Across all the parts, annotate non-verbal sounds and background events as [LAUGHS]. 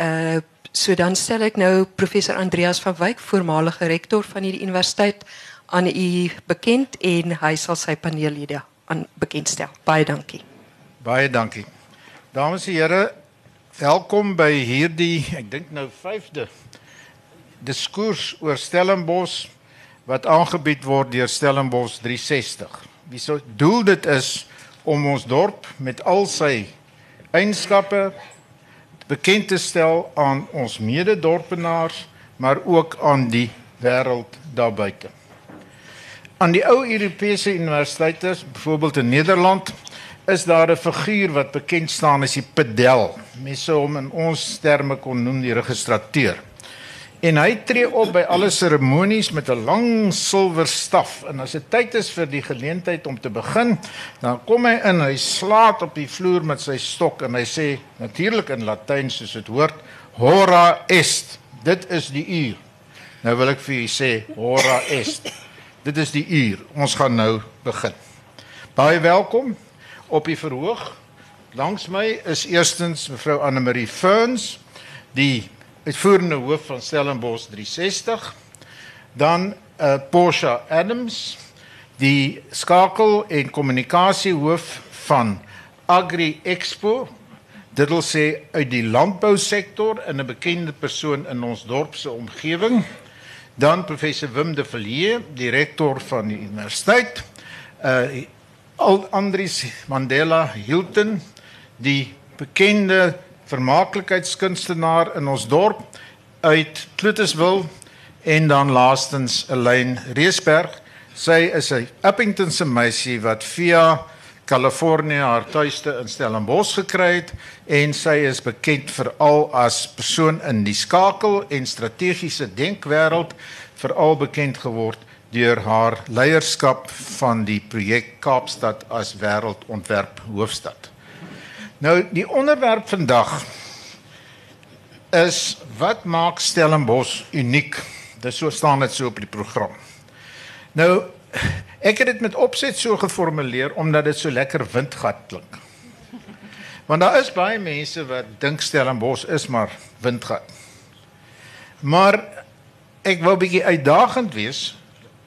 Uh so dan stel ek nou professor Andreas van Wyk, voormalige rektor van hierdie universiteit aan u bekend en hy sal sy paneellede aan bekendstel. Baie dankie. Baie dankie. Dames en here, welkom by hierdie, ek dink nou 5de diskurs oor Stellenbosch wat aangebied word deur Stellenbosch 360. Wie sou doel dit is om ons dorp met al sy eienskappe bekend te stel aan ons mededorpenaars, maar ook aan die wêreld daarbuiten. Aan die ou Europese universiteite, byvoorbeeld in Nederland, is daar 'n figuur wat bekend staan as die pedel. Mense hom in ons terme kon noem die registrateur. En hy tree op by alle seremonies met 'n lang silwer staf en as dit tyd is vir die geleentheid om te begin, dan kom hy in, hy slaat op die vloer met sy stok en hy sê natuurlik in Latyn soos dit hoort, hora est. Dit is die uur. Nou wil ek vir julle sê hora est. Dit is die uur. Ons gaan nou begin. Baie welkom op die verhoog. Langs my is eerstens mevrou Anne Marie Ferns, die uitvoerende hoof van Stellenbosch 360. Dan uh Porsche Adams, die skakel en kommunikasie hoof van Agri Expo. Dit wil sê uit die landbousektor en 'n bekende persoon in ons dorp se omgewing. Dan professor Wim de Villiers, direkteur van die universiteit. Uh Andries Mandela Hilton, die bekende vermaaklikheidskunstenaar in ons dorp uit Kloetiswil en dan laastens Elaine Reesberg. Sy is 'n Uppington se meisie wat via Kalifornië haar tuiste in Stellenbosch gekry het en sy is bekend veral as persoon in die skakel en strategiese denkwêreld veral bekend geword deur haar leierskap van die projek Kaapstad as wêreldontwerp hoofstad. Nou die onderwerp vandag is wat maak Stellenbosch uniek? Dis so staan dit so op die program. Nou ek het dit met opset so geformuleer omdat dit so lekker windgat klink. Want daar is baie mense wat dink Stellenbosch is maar windgat. Maar ek wou bietjie uitdagend wees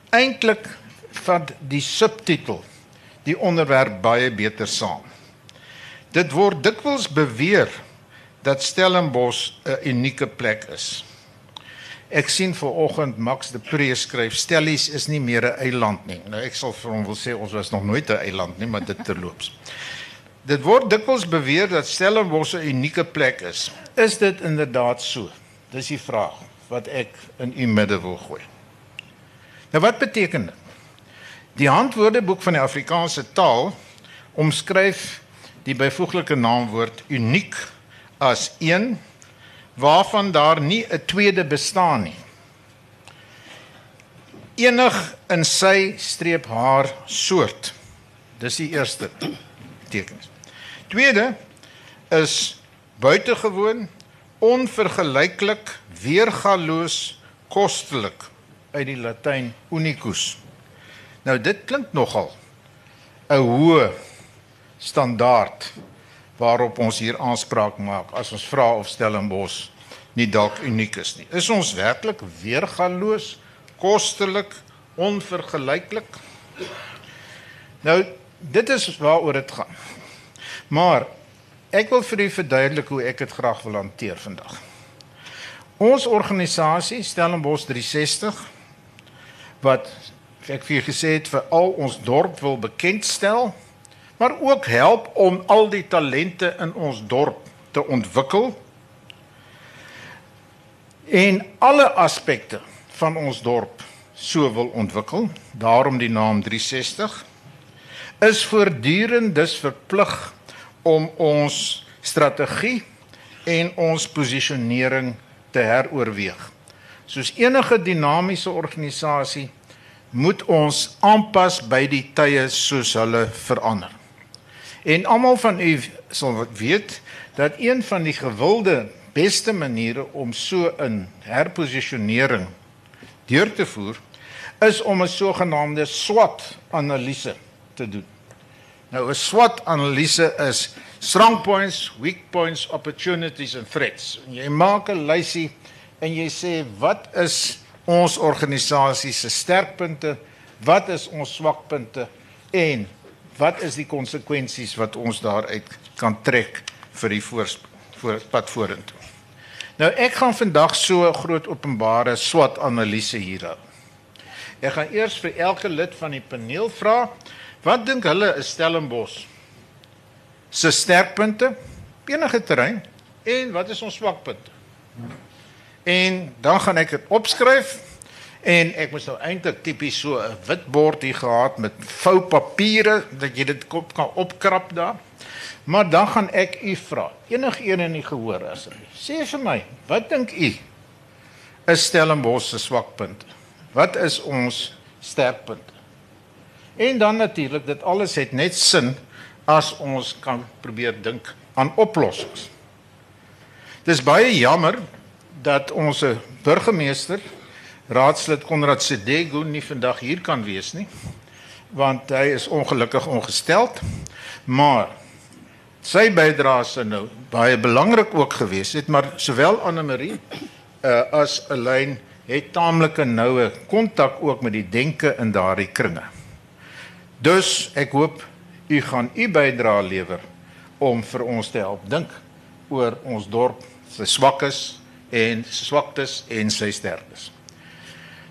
eintlik van die subtitel die onderwerp baie beter saam. Dit word dikwels beweer dat Stellenbosch 'n unieke plek is. Ek sien vanoggend Max de Pre skryf Stellies is nie meer 'n eiland nie. Nou ek sal vir hom wil sê ons was nog nooit 'n eiland nie, maar dit terloops. Dit word dikwels beweer dat Stellenbosch 'n unieke plek is. Is dit inderdaad so? Dis die vraag wat ek in u midde wil gooi. Nou wat beteken dit? Die handwoordeboek van die Afrikaanse taal omskryf die byvoeglike naamwoord uniek as een waarvan daar nie 'n tweede bestaan nie. Enig in sy streep haar soort. Dis die eerste teken. Tweede is buitengewoon, onvergelyklik, weergaloos, kostelik uit die Latyn unicus. Nou dit klink nogal 'n hoë standaard waarop ons hier aanspraak maak as ons vra of Stellenbosch nie dalk uniek is nie. Is ons werklik weergaloos, kostelik, onvergelyklik? Nou dit is waaroor dit gaan. Maar ek wil vir u verduidelik hoe ek dit graag wil hanteer vandag. Ons organisasie Stellenbosch 360 wat ek vir gesê het vir al ons dorp wil bekendstel, maar ook help om al die talente in ons dorp te ontwikkel en alle aspekte van ons dorp so wil ontwikkel. Daarom die naam 360 is voortdurend dus verplig om ons strategie en ons posisionering te heroorweeg. Soos enige dinamiese organisasie moet ons aanpas by die tye soos hulle verander. En almal van u sal weet dat een van die gewilde beste maniere om so 'n herposisionering deur te voer is om 'n sogenaamde SWOT-analise te doen. Nou 'n SWOT-analise is Strong points, weak points, opportunities and threats. En jy maak 'n lysie en jy sê wat is ons organisasie se sterkpunte, wat is ons swakpunte en wat is die konsekwensies wat ons daaruit kan trek vir die voor, voor pad vorentoe. Nou ek gaan vandag so 'n groot openbare SWOT analise hier hou. Ek gaan eers vir elke lid van die paneel vra wat dink hulle is Stellenbosch se sterkpunte enige terrein en wat is ons swakpunte? En dan gaan ek dit opskryf en ek moes nou eintlik tipies so 'n wit bord hier gehad met vou papiere dat jy dit kan opkrap daar. Maar dan gaan ek u vra, enigiemand in die gehoor asseblief. Sê vir my, wat dink u is Stellenbosch se swakpunte? Wat is ons sterkpunte? En dan natuurlik, dit alles het net sin as ons kan probeer dink aan oplossings. Dis baie jammer dat ons burgemeester raadslid Konrad Sedego nie vandag hier kan wees nie want hy is ongelukkig ongesteld maar sy bydrae is nou baie belangrik ook geweest het maar sowel Anne Marie uh, as Elaine het taamlike noue kontak ook met die denke in daardie kringe. Dus ek hoop u gaan u bydrae lewer om vir ons te help dink oor ons dorp se swakkes en swaktes en sy sterktes.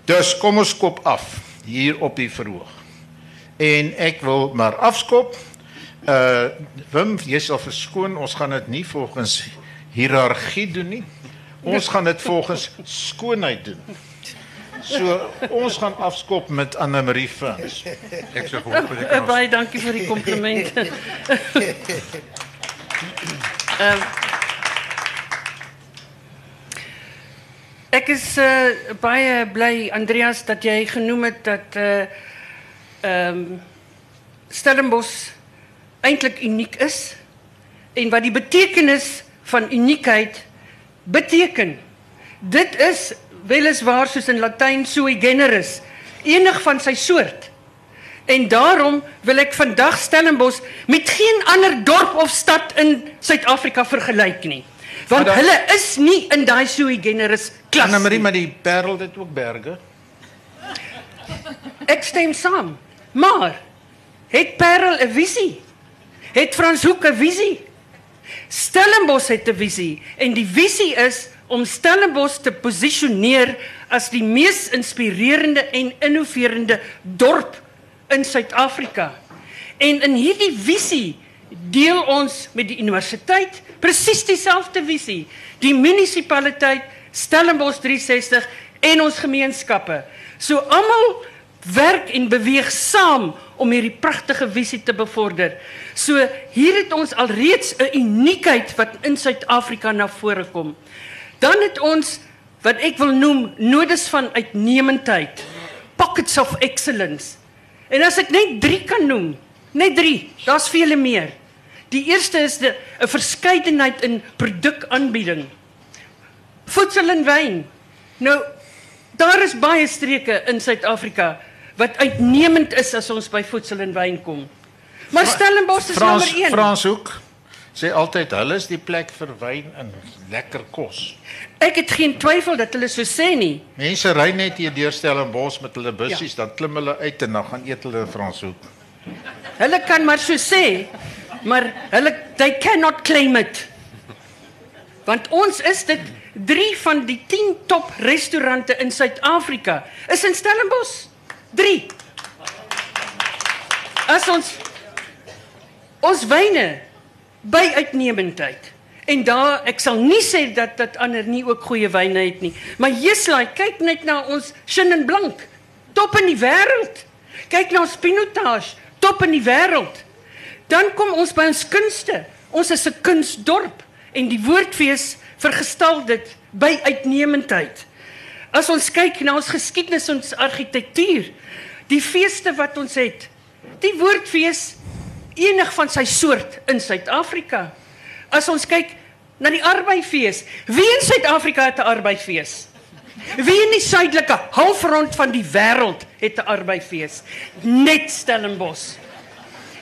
Dus kom ons kop af hier op die verhoog. En ek wil maar afskop Uh Wim, jy sal verskoon, ons gaan dit nie volgens hiërargie doen nie. Ons gaan dit volgens skoonheid doen. So ons gaan afskop met Anne Marie Vins. Ek sê hoop vir die Baie dankie vir die kompliment. [LAUGHS] Ehm Ek is uh, baie bly Andreas dat jy genoem het dat uh ehm um, Stellenbosch eintlik uniek is en wat die betekenis van uniekheid beteken. Dit is weliswaar soos in Latyn sui generis, enig van sy soort. En daarom wil ek vandag Stellenbosch met geen ander dorp of stad in Suid-Afrika vergelyk nie. Want dan, hulle is nie in daai sui generis klas. Anna Marie, maar die Parel het ook berge. Ek stem saam. Maar het Parel 'n visie? het Frans Hoek 'n visie. Stellenbosch het 'n visie en die visie is om Stellenbosch te posisioneer as die mees inspirerende en innoverende dorp in Suid-Afrika. En in hierdie visie deel ons met die universiteit presies dieselfde visie. Die munisipaliteit Stellenbosch 360 en ons gemeenskappe. So almal werk en beweeg saam om hierdie pragtige visie te bevorder. So hier het ons alreeds 'n uniekheid wat in Suid-Afrika na vore kom. Dan het ons wat ek wil noem nodes van uitnemendheid, pockets of excellence. En as ek net 3 kan noem, net 3, daar's vele meer. Die eerste is 'n verskeidenheid in produkaanbieding. Voedsel en wyn. Nou daar is baie streke in Suid-Afrika wat uitnemend is as ons by voedsel en wyn kom. Maar Stellenbosch is Frans, nommer 1. Franshoek sê altyd hulle is die plek vir wyn en lekker kos. Ek het geen twyfel dat hulle so sê nie. Mense ry net hier deur Stellenbosch met hulle bussies, ja. dan klim hulle uit en dan gaan eet hulle in Franshoek. Hulle kan maar so sê, maar hulle they cannot claim it. Want ons is dit 3 van die 10 top restaurante in Suid-Afrika is in Stellenbosch. 3. As ons ons wyne by uitnemendheid. En daar ek sal nie sê dat dat ander nie ook goeie wyne het nie, maar Jeslai, kyk net na ons Chenin Blanc, top in die wêreld. Kyk na ons Pinotage, top in die wêreld. Dan kom ons by ons kunste. Ons is 'n kunsdorp en die woordfees vergestal dit by uitnemendheid. As ons kyk na ons geskiedenis en ons argitektuur, die feeste wat ons het, die woordfees enig van sy soort in Suid-Afrika. As ons kyk na die arbeidsfees, wie in Suid-Afrika het 'n arbeidsfees? Wie in die suidelike halfrond van die wêreld het 'n arbeidsfees? Net Stellenbosch.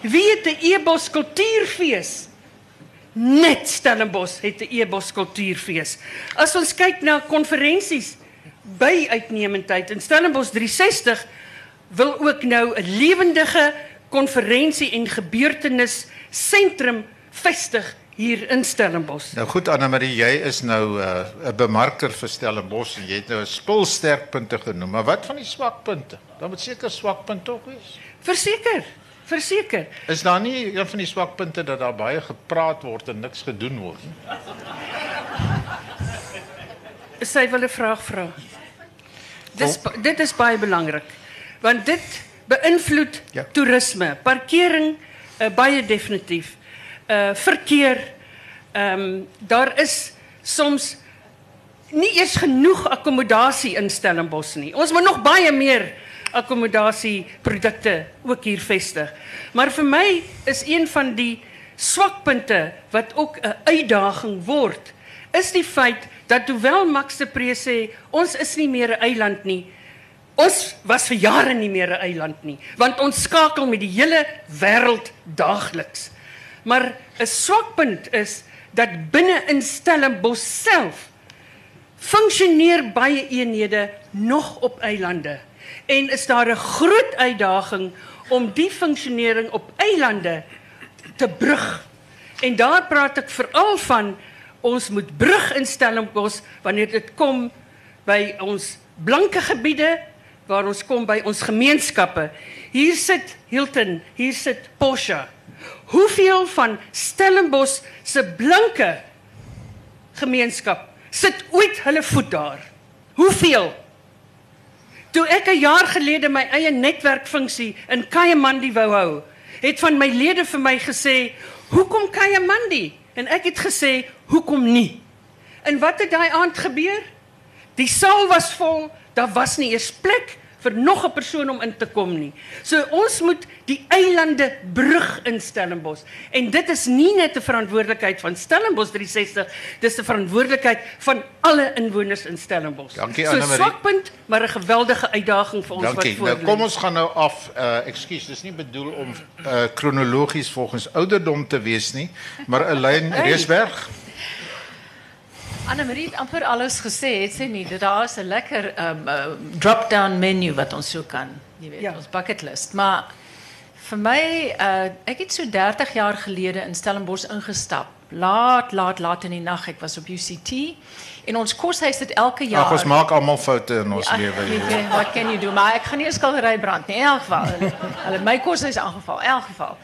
Wie het 'n Ebos kultuurfees? Net Stellenbosch het 'n e-bos kultuurfees. As ons kyk na konferensies by uitnemendheid in Stellenbosch 360 wil ook nou 'n lewendige konferensie en gebeurtenis sentrum vestig hier in Stellenbosch. Nou goed Anna Marie, jy is nou 'n uh, bemarker vir Stellenbosch en jy het nou 'n spul sterkpunte genoem, maar wat van die swakpunte? Daar moet seker swakpunte ook wees. Verseker, verseker. Is daar nie een van die swakpunte dat daar baie gepraat word en niks gedoen word nie? Sy wil 'n vraag vra. Dis dit is baie belangrik. Want dit beïnvloed Ja. toerisme, parkering uh, baie definitief. Uh verkeer. Ehm um, daar is soms nie eers genoeg akkommodasie in Stellenbosch nie. Ons moet nog baie meer akkommodasieprodukte ook hier vestig. Maar vir my is een van die swakpunte wat ook 'n uitdaging word, is die feit dat hoewel Max de Pre sê ons is nie meer 'n eiland nie. Ons was vir jare nie meer 'n eiland nie, want ons skakel met die hele wêreld daagliks. Maar 'n swakpunt is dat binne in Stellenbosch self funksioneer baie eenhede nog op eilande en is daar 'n groot uitdaging om die funksionering op eilande te brug. En daar praat ek veral van ons moet brug in Stellenbosch wanneer dit kom by ons blanke gebiede waar ons kom by ons gemeenskappe. Hier sit Hilton, hier sit Porsche. Hoeveel van Stellenbosch se blanke gemeenskap sit ooit hulle voet daar? Hoeveel? Toe ek 'n jaar gelede my eie netwerkfunksie in Kayamandi wou hou, het van my lede vir my gesê, "Hoekom Kayamandi?" En ek het gesê, "Hoekom nie?" En wat het daai aand gebeur? Die saal was vol, daar was nie eers plek vir nog 'n persoon om in te kom nie. So ons moet die eilande brug in Stellenbosch. En dit is nie net 'n verantwoordelikheid van Stellenbosch 360, dis 'n verantwoordelikheid van alle inwoners in Stellenbosch. Dankie, so Anne-Marie. swakpunt, maar 'n geweldige uitdaging vir ons Dankie. wat voor Nou kom ons gaan nou af. Uh ekskuus, dis nie bedoel om uh kronologies volgens ouderdom te wees nie, maar 'n lyn Reesberg. Anne-Marie het amper alles gesê, het sy nie? Dat daar is 'n lekker um, uh, drop-down menu wat ons so kan, jy weet, Ja. ons bucket list. Maar vir my, uh, ek het so 30 jaar gelede in Stellenbosch ingestap. Laat, laat, laat in die nag. Ek was op UCT en ons koshuis het elke jaar Ag ons maak almal foute in ons Ja, lewe. Wat kan jy doen? Maar ek gaan nie 'n skildery brand nie in elk geval. Hulle, hulle my koshuis aangeval, in elk geval.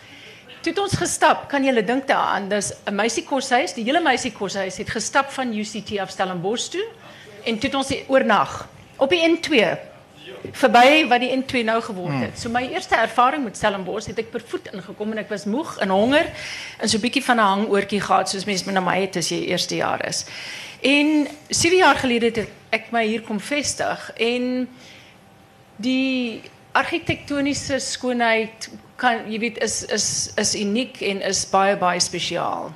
Toe het ons gestap, kan julle dink daaraan, dis 'n meisiekoshuis, die hele meisiekoshuis het gestap van UCT af Stellenbosch toe en toe het ons oornag op die N2 verby wat die N2 nou geword het. So my eerste ervaring met Stellenbosch het ek per voet ingekom en ek was moeg en honger en so 'n bietjie van 'n hangoortjie gehad soos mense met my het as jy eerste jaar is. En 7 jaar gelede het ek my hier kom vestig en die argitektoniese skoonheid kan jy weet is is is uniek en is baie baie spesiaal.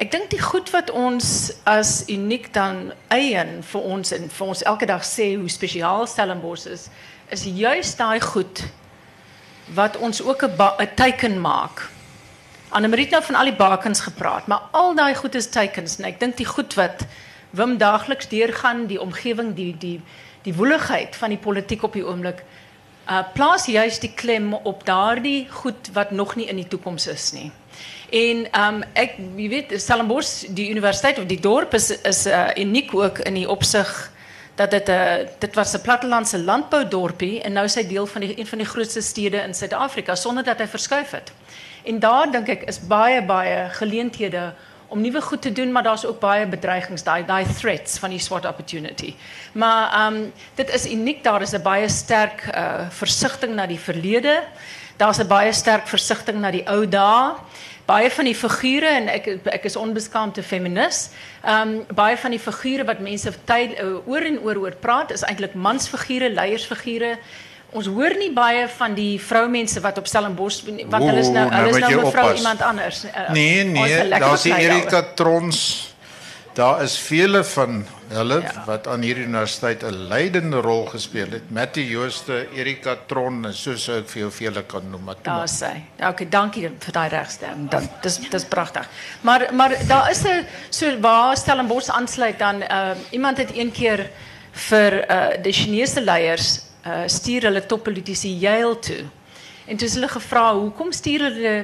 Ek dink die goed wat ons as uniek dan eien vir ons en vir ons elke dag sê hoe spesiaal Stellenbosch is, is juist daai goed wat ons ook 'n teken maak. Annemarie het nou van al die bakens gepraat, maar al daai goed is tekens en ek dink die goed wat Wim daagliks deurgaan, die omgewing, die die die woeligheid van die politiek op die oomblik, uh plaas juis die klem op daardie goed wat nog nie in die toekoms is nie. En um ek weet Stellenbosch, die universiteit of die dorp is is uh, uniek ook in die opsig dat dit 'n uh, dit was 'n plattelandse landboudorpie en nou is hy deel van een van die grootste stede in Suid-Afrika sonder dat hy verskuif het. En daar dink ek is baie baie geleenthede om nuwe goed te doen, maar daar's ook baie bedreigings, daai daai threats van die SWOT opportunity. Maar ehm um, dit is uniek, daar is 'n baie sterk uh versigtiging na die verlede. Daar's 'n baie sterk versigtiging na die ou dae. Baie van die figure en ek ek is onbeskaamde feminis. Ehm um, baie van die figure wat mense tyd uh, oor en oor oor praat is eintlik mansfigure, leiersfigure. Ons hoor nie baie van die vroumense wat op Stellenbosch want hulle is nou nou hulle is moet nou jy mevrou oppas. iemand anders. Uh, Nee, is nee, daar's die Erika Trons. Daar is vele van hulle ja. wat aan hierdie universiteit 'n leidende rol gespeel het. Mattie Jooste, Erika Tron en so sou ek vir jou vele kan noem. Daar sê. Okay, dankie vir daai regstem. Dan dis dis pragtig. Maar maar daar is 'n so waar Stellenbosch aansluit dan uh, iemand het een keer vir uh, die Chinese leiers uh, stuur hulle toppolitici Yale toe. En toe is hulle gevra, "Hoekom stuur hulle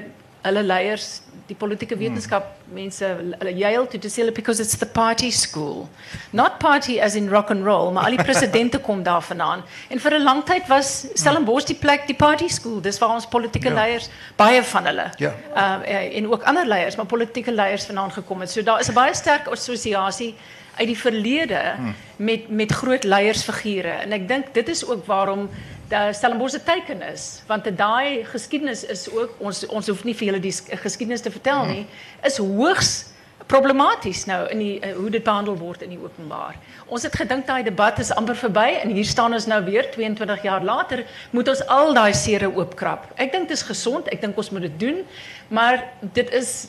hulle leiers die politieke hmm. wetenskap mense Yale toe te sê because it's the party school. Not party as in rock and roll, maar al die presidente kom daar vandaan. En vir 'n lang tyd was Stellenbosch die plek die party school. Dis waar ons politieke ja. leiers baie van hulle. Ja. Uh, en ook ander leiers, maar politieke leiers vandaan gekom het. So daar is 'n baie sterk assosiasie uit die verlede hmm. met met groot leiersfigure en ek dink dit is ook waarom daar Stellenbosch 'n teken is want daai geskiedenis is ook ons ons hoef nie vir julle die geskiedenis te vertel nie is hoogs problematies nou in die uh, hoe dit behandel word in die openbaar. Ons het gedink daai debat is amper verby en hier staan ons nou weer 22 jaar later moet ons al daai sere oopkrap. Ek dink dit is gesond, ek dink ons moet dit doen, maar dit is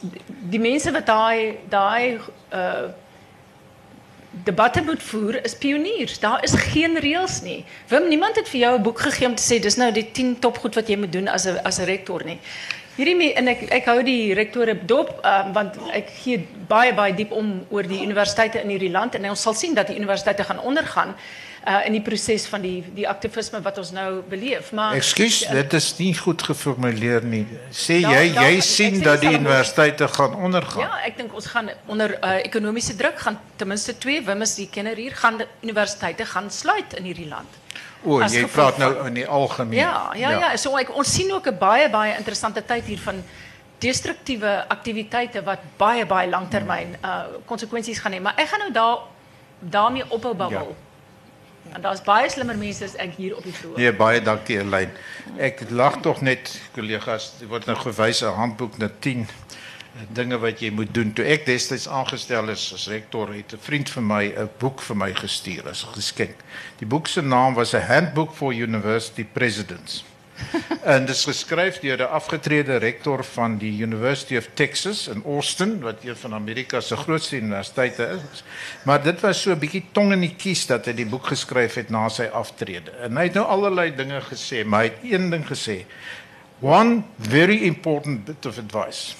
die mense wat daai daai uh debatte moet voer is pioniers. Daar is geen reëls nie. Wim, niemand het vir jou 'n boek gegee om te sê dis nou die 10 topgoed wat jy moet doen as 'n as 'n rektor nie. Hierdie en ek ek hou die rektore dop um, want ek gee baie baie diep om oor die universiteite in hierdie land en ons sal sien dat die universiteite gaan ondergaan uh, in die proses van die die aktivisme wat ons nou beleef. Maar Ekskuus, uh, dit is nie goed geformuleer nie. Sê jy da, jy sien dat die universiteite gaan ondergaan? Ja, ek dink ons gaan onder uh, ekonomiese druk gaan ten minste twee wimmes die kenner hier gaan die universiteite gaan sluit in hierdie land. O, jy praat nou in die algemeen. Ja, ja, ja, ja. so ek ons sien ook 'n baie baie interessante tyd hier van destruktiewe aktiwiteite wat baie baie langtermyn uh konsekwensies gaan hê, maar ek gaan nou daar daarmee babbel. Ja. En daar's baie slimmer mense as ek hier op die vloer. Nee, baie dankie Elyn. Ek lag tog net kollegas, word nou gewys 'n handboek na 10 dinge wat jy moet doen. Toe ek destyds aangestel is as rektor, het 'n vriend vir my 'n boek vir my gestuur as geskenk. Die boek se naam was A Handbook for University Presidents. [LAUGHS] en dit is geskryf deur 'n afgetrede rektor van die University of Texas in Austin wat een van Amerika se grootste universiteite is. Maar dit was so 'n bietjie tong in die kies dat hy die boek geskryf het na sy aftrede. En hy het nou allerlei dinge gesê, maar hy het een ding gesê. One very important bit of advice.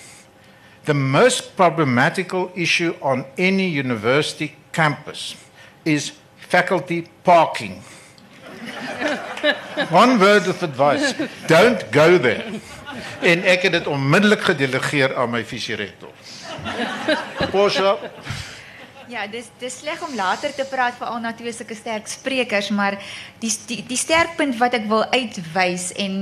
The most problematical issue on any university campus is faculty parking. [LAUGHS] One word of advice, don't go there. En ek het dit onmiddellik gedelegeer aan my visierektor. Posha Ja, dis dis sleg om later te praat vir al na twee sulke sterk sprekers, maar die die, die sterkpunt wat ek wil uitwys en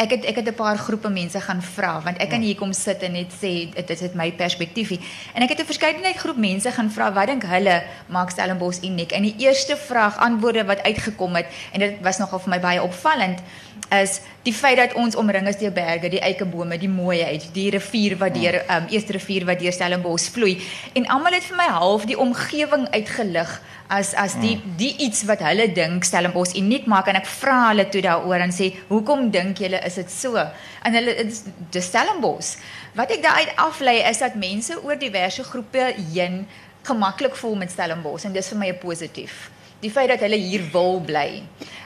ek het ek het 'n paar groepe mense gaan vra want ek kan hier kom sit en net sê dit is dit my perspektiefie. En ek het 'n verskeidenheid groep mense gaan vra wat dink hulle maak Stellenbosch uniek. En die eerste vraag antwoorde wat uitgekom het en dit was nogal vir my baie opvallend is die feit dat ons omring is deur berge, die eikebome, die mooiheid, die rivier wat deur um, eerste rivier wat deur Stellenbosch vloei. En almal het vir my half die omgewing uitgelig as as die hmm. die iets wat hulle dink Stellenbosch uniek maak. En ek vra hulle toe daaroor en sê hoekom dink julle is dit so? En hulle is die Stellenbosch. Wat ek daaruit aflei is dat mense oor diverse groepe heen gemaklik voel met Stellenbosch en dis vir my positief. Die feit dat hulle hier wil bly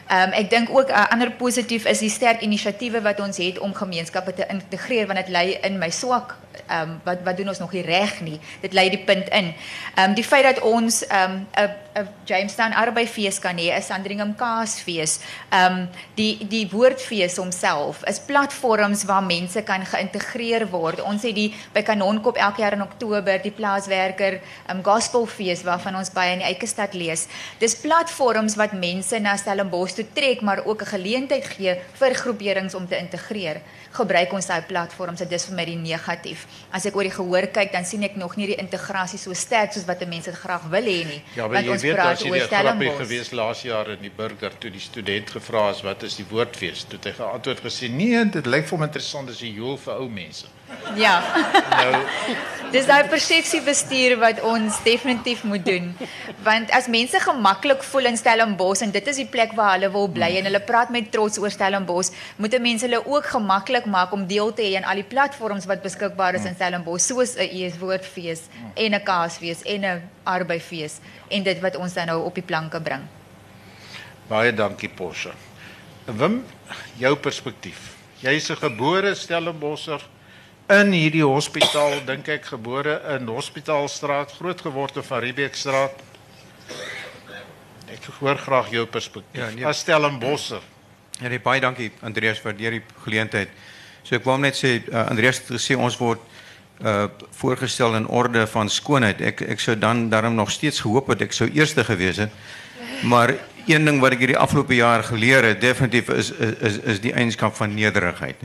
Ehm um, ek dink ook 'n uh, ander positief is die sterk inisiatiewe wat ons het om gemeenskappe te integreer want dit lê in my swak ehm um, wat wat doen ons nog nie reg nie. Dit lê die punt in. Ehm um, die feit dat ons ehm um, 'n 'n Jamestown Arbeidsfees kan hê, 'n Sandringham Kaasfees, ehm um, die die woordfees homself is platforms waar mense kan geïntegreer word. Ons het die by Kanonkop elke jaar in Oktober die plaaswerker ehm um, gospelfees waarvan ons baie in die eie stad lees. Dis platforms wat mense na Stellenbosch te trek, maar ook 'n geleentheid gee vir groeperings om te integreer. Gebruik ons daai platforms, dit is vir my die negatief. As ek oor die gehoor kyk, dan sien ek nog nie die integrasie so sterk soos wat mense dit graag wil hê nie. Ja, want ons weet as jy die grappie gewees laas jaar in die burger toe die student gevra is wat is die woordfees, toe hy geantwoord gesê nee, dit lyk vir my interessant as die joel vir ou mense. Ja. Nou [LAUGHS] Dis daai persepsiebestuur wat ons definitief moet doen. Want as mense gemaklik voel in Stellenbosch en dit is die plek waar hulle wil bly en hulle praat met trots oor Stellenbosch, moet mense hulle ook gemaklik maak om deel te hê aan al die platforms wat beskikbaar is in Stellenbosch, soos 'n ES woordfees en 'n kaasfees en 'n arbeidsfees en dit wat ons dan nou op die planke bring. baie dankie Porsche. Wim, jou perspektief. Jy's 'n gebore Stellenbosser in hierdie hospitaal, dink ek gebore in Hospitaalstraat, groot geword in Van Riebeekstraat. Ek hoor graag jou perspektief. Ja, Ja, nee. As Stellenbosser. Ja, nee, baie dankie Andreas vir hierdie geleentheid. So ek wou net sê uh, Andreas het gesê ons word uh voorgestel in orde van skoonheid. Ek ek sou dan daarom nog steeds gehoop het ek sou eerste gewees het. Maar een ding wat ek hierdie afgelope jaar geleer het, definitief is is is, die eienskap van nederigheid.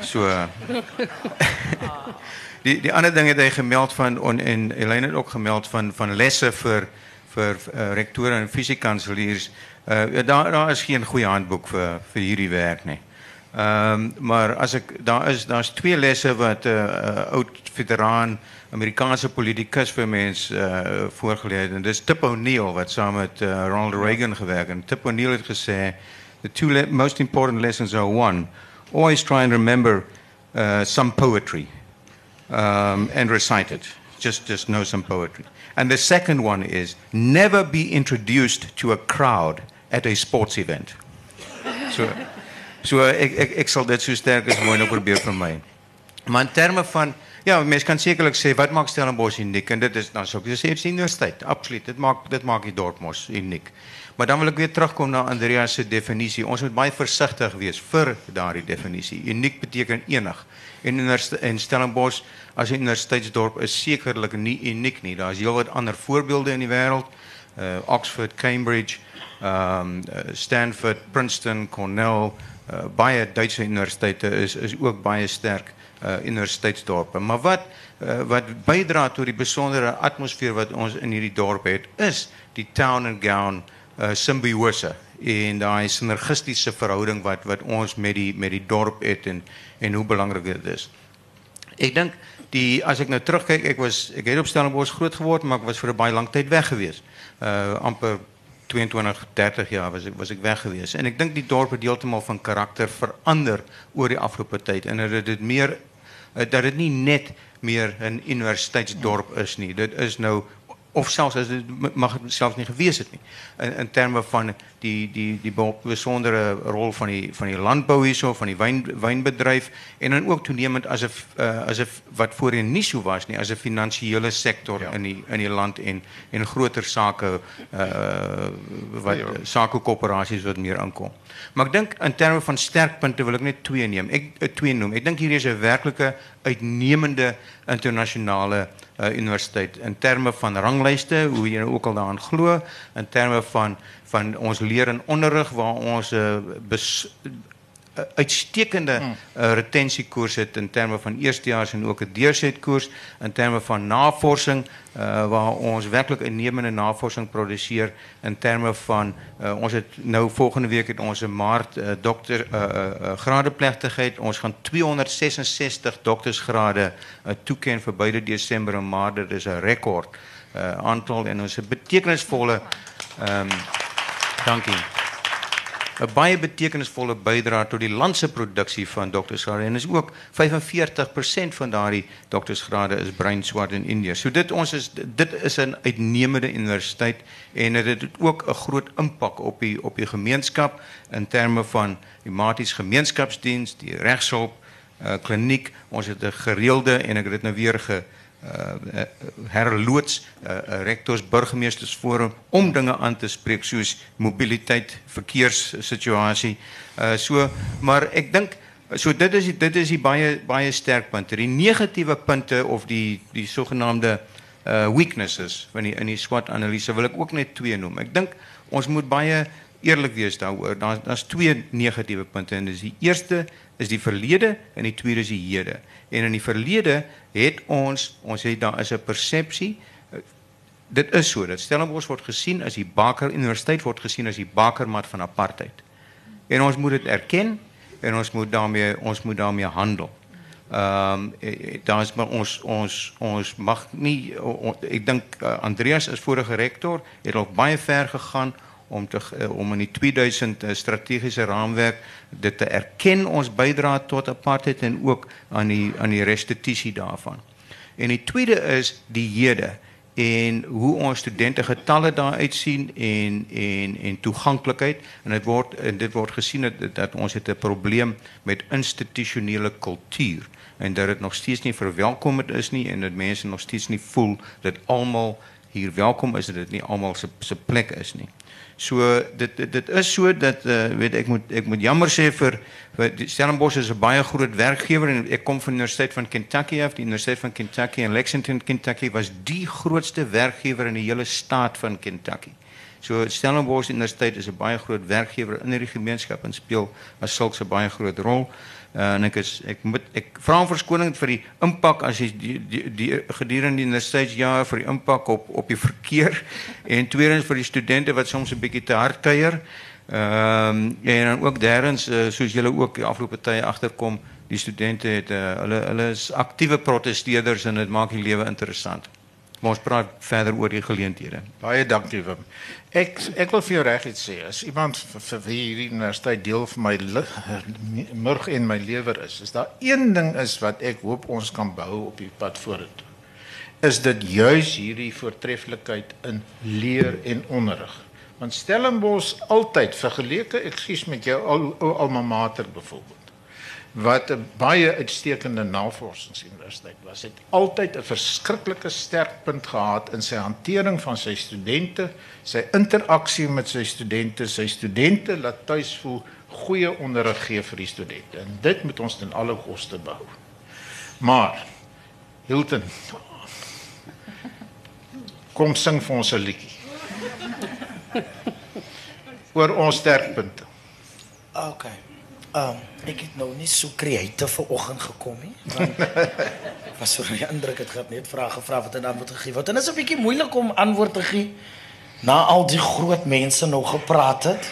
So [LAUGHS] die die ander ding het hy gemeld van en het ook gemeld van van lesse vir uh, rektore en fisiekanseliers. Uh daar daar is geen goeie handboek vir vir hierdie werk nie. Ehm maar as daar is twee lesse wat uh, oud veteraan Amerikaanse politikus vir mens uh voorgelê het en dis Tip O'Neill wat saam met uh, Ronald Reagan gewerk het. En Tip O'Neill het gesê the two most important lessons are one always try and remember uh, some poetry um, and recite it. Just, just know some poetry. And the second one is never be introduced to a crowd at a sports event. So, so ek ek ek sal dit so sterk as moontlik probeer vermy. Maar in terme van ja, mense kan sekerlik sê wat maak Stellenbosch uniek en dit is dan is die universiteit. Absoluut. Dit maak dit maak die dorp mos uniek. Maar dan wil ek weer terugkom na Andreas se definisie. Ons moet baie versigtig wees vir daardie definisie. Uniek beteken enig. En en Stellenbosch as 'n universiteitsdorp is sekerlik nie uniek nie. Daar's heelwat ander voorbeelde in die wêreld. Uh Oxford, Cambridge, um uh, Stanford, Princeton, Cornell, uh, Duitse universiteite is is ook baie sterk eh, universiteitsdorpen. Maar wat, eh, wat bijdraagt tot die bijzondere atmosfeer wat ons in die dorp heeft, is die town and gown eh, symbiose. En die synergistische verhouding wat, wat ons met die, met die dorp heeft en, en hoe belangrijk het is. Ik denk, die, als ik nou terugkijk, ik, was, ik het op Stellenbosch groot geworden, maar ik was voor een baie lang tijd weg geweest. Uh, amper 22, 30 jaar was ik, was ik weg geweest. En ik denk die dorpen die helemaal van karakter veranderen over die afgelopen tijd. En dat het meer eh, dat het niet net meer een universiteitsdorp is. niet. Dat is nou, of zelfs, mag het zelfs niet geweest zijn. In, in termen van die die die be- besondere rol van die van die landbou hierso van die wyn wynbedryf en dan ook toenemend as 'n uh, as 'n wat voorheen nie so was nie as 'n finansiële sektor ja. in die in die land en en groter sake uh wat Ja. sakekoöperasies wat meer aankom. Maar ek dink in terme van sterkpunte wil ek net twee neem. Ek uh, twee noem. Ek dink hier is 'n werklike uitnemende internasionale uh, universiteit in terme van ranglyste, hoe jy nou ook al daaraan glo, in terme van van ons leer en onderrig waar ons 'n uh, bes, uh, uitstekende uh, retensiekoers het in terme van eerstejaars en ook 'n deursetkoers in terme van navorsing uh, waar ons werklik uitnemende navorsing produseer in terme van uh, ons het nou volgende week het ons 'n maart uh, dokter uh, uh, gradeplegtigheid ons gaan 266 doktersgrade uh, toeken vir beide Desember en Maart. Dit is 'n rekord uh, aantal en ons het betekenisvolle ehm um, dankie 'n baie betekenisvolle bydrae tot die land se produksie van doktorsgrade en is ook 45% van daardie doktorsgrade is breinswart in Indië. So dit ons is dit is 'n uitnemende universiteit en dit het ook 'n groot impak op die op die gemeenskap in terme van die maties gemeenskapsdiens, die regshulp, uh, kliniek. Ons het 'n gereelde en ek het dit nou weer ge herloods uh, uh, rektors burgemeestersforum om dinge aan te spreek soos mobiliteit, verkeerssituasie. Uh so maar ek dink so dit is dit is die baie baie sterk punte. Die negatiewe punte of die die sogenaamde uh weaknesses van die in die SWOT analise wil ek ook net twee noem. Ek dink ons moet baie eerlik wees. Daar daar's twee negatiewe punte en die eerste is die verlede en die tweede is die. En in die verlede het ons ons het daar is 'n persepsie eh, dit is so dat Stellenbosch word gesien as die Baker Universiteit word gesien as die bakermat van apartheid. En ons moet dit erken en ons moet daarmee ons moet daarmee handel. Ehm um, daar is maar ons ons ons mag nie ek dink Andreas is vorige rektor het al baie ver gegaan om te uh, om in die 2000 uh, strategiese raamwerk dit te erken ons bydra tot apartheid en ook aan die aan die restituisie daarvan. En die tweede is die hede en hoe ons studente getalle daar uitsien en en en toeganklikheid en dit word en dit word gesien dat, dat ons het 'n probleem met institusionele kultuur en dat dit nog steeds nie verwelkomend is nie en dat mense nog steeds nie voel dat almal hier welkom is dat dit nie almal se se plek is nie. So dit dit, is so dat uh, weet moet moet jammer sê vir, Stellenbosch is 'n baie groot werkgewer en kom van die Universiteit van Kentucky af. Die Universiteit van Kentucky in Lexington, Kentucky was die grootste werkgewer in die hele staat van Kentucky. So Stellenbosch Universiteit is 'n baie groot werkgewer in die gemeenskap en speel as sulks baie groot rol. Uh, en ek is moet ek vra om verskoning vir die impak as jy die, die, die gedurende die universiteitsjare vir die impak op op die verkeer [LAUGHS] en tweedens vir die studente wat soms 'n bietjie te hard kuier. Ehm um, en dan ook derdens uh, julle ook die afgelope tye agterkom, die studente het uh, hulle hulle is aktiewe protesteerders en dit maak die lewe interessant. Maar ons praat verder oor die geleenthede. Baie dankie Wim. Ek ek wil vir jou reg iets sê. As iemand vir wie hierdie universiteit deel van my murg en my lewer is, is daar een ding is wat ek hoop ons kan bou op die pad vorentoe. Is dit juis hierdie voortreffelikheid in leer en onderrig. Want Stellenbosch altyd vergeleke, ekskuus met jou al, alma mater byvoorbeeld wat 'n baie uitstekende navorsingsuniversiteit was, het altyd 'n verskriklike sterk punt gehad in sy hantering van sy studente, sy interaksie met sy studente, sy studente laat tuis voel goeie onderrig gee vir die studente. En dit moet ons ten alle koste behou. Maar Hilton kom sing vir ons 'n liedjie. oor ons sterkpunte. Okay. Um, ek het nou nie so kreatief vanoggend gekom nie. [LAUGHS] Was so 'n indruk het gehad net vrae gevra wat en antwoord gegee word. En is 'n bietjie moeilik om antwoord te gee na al die groot mense nog gepraat het.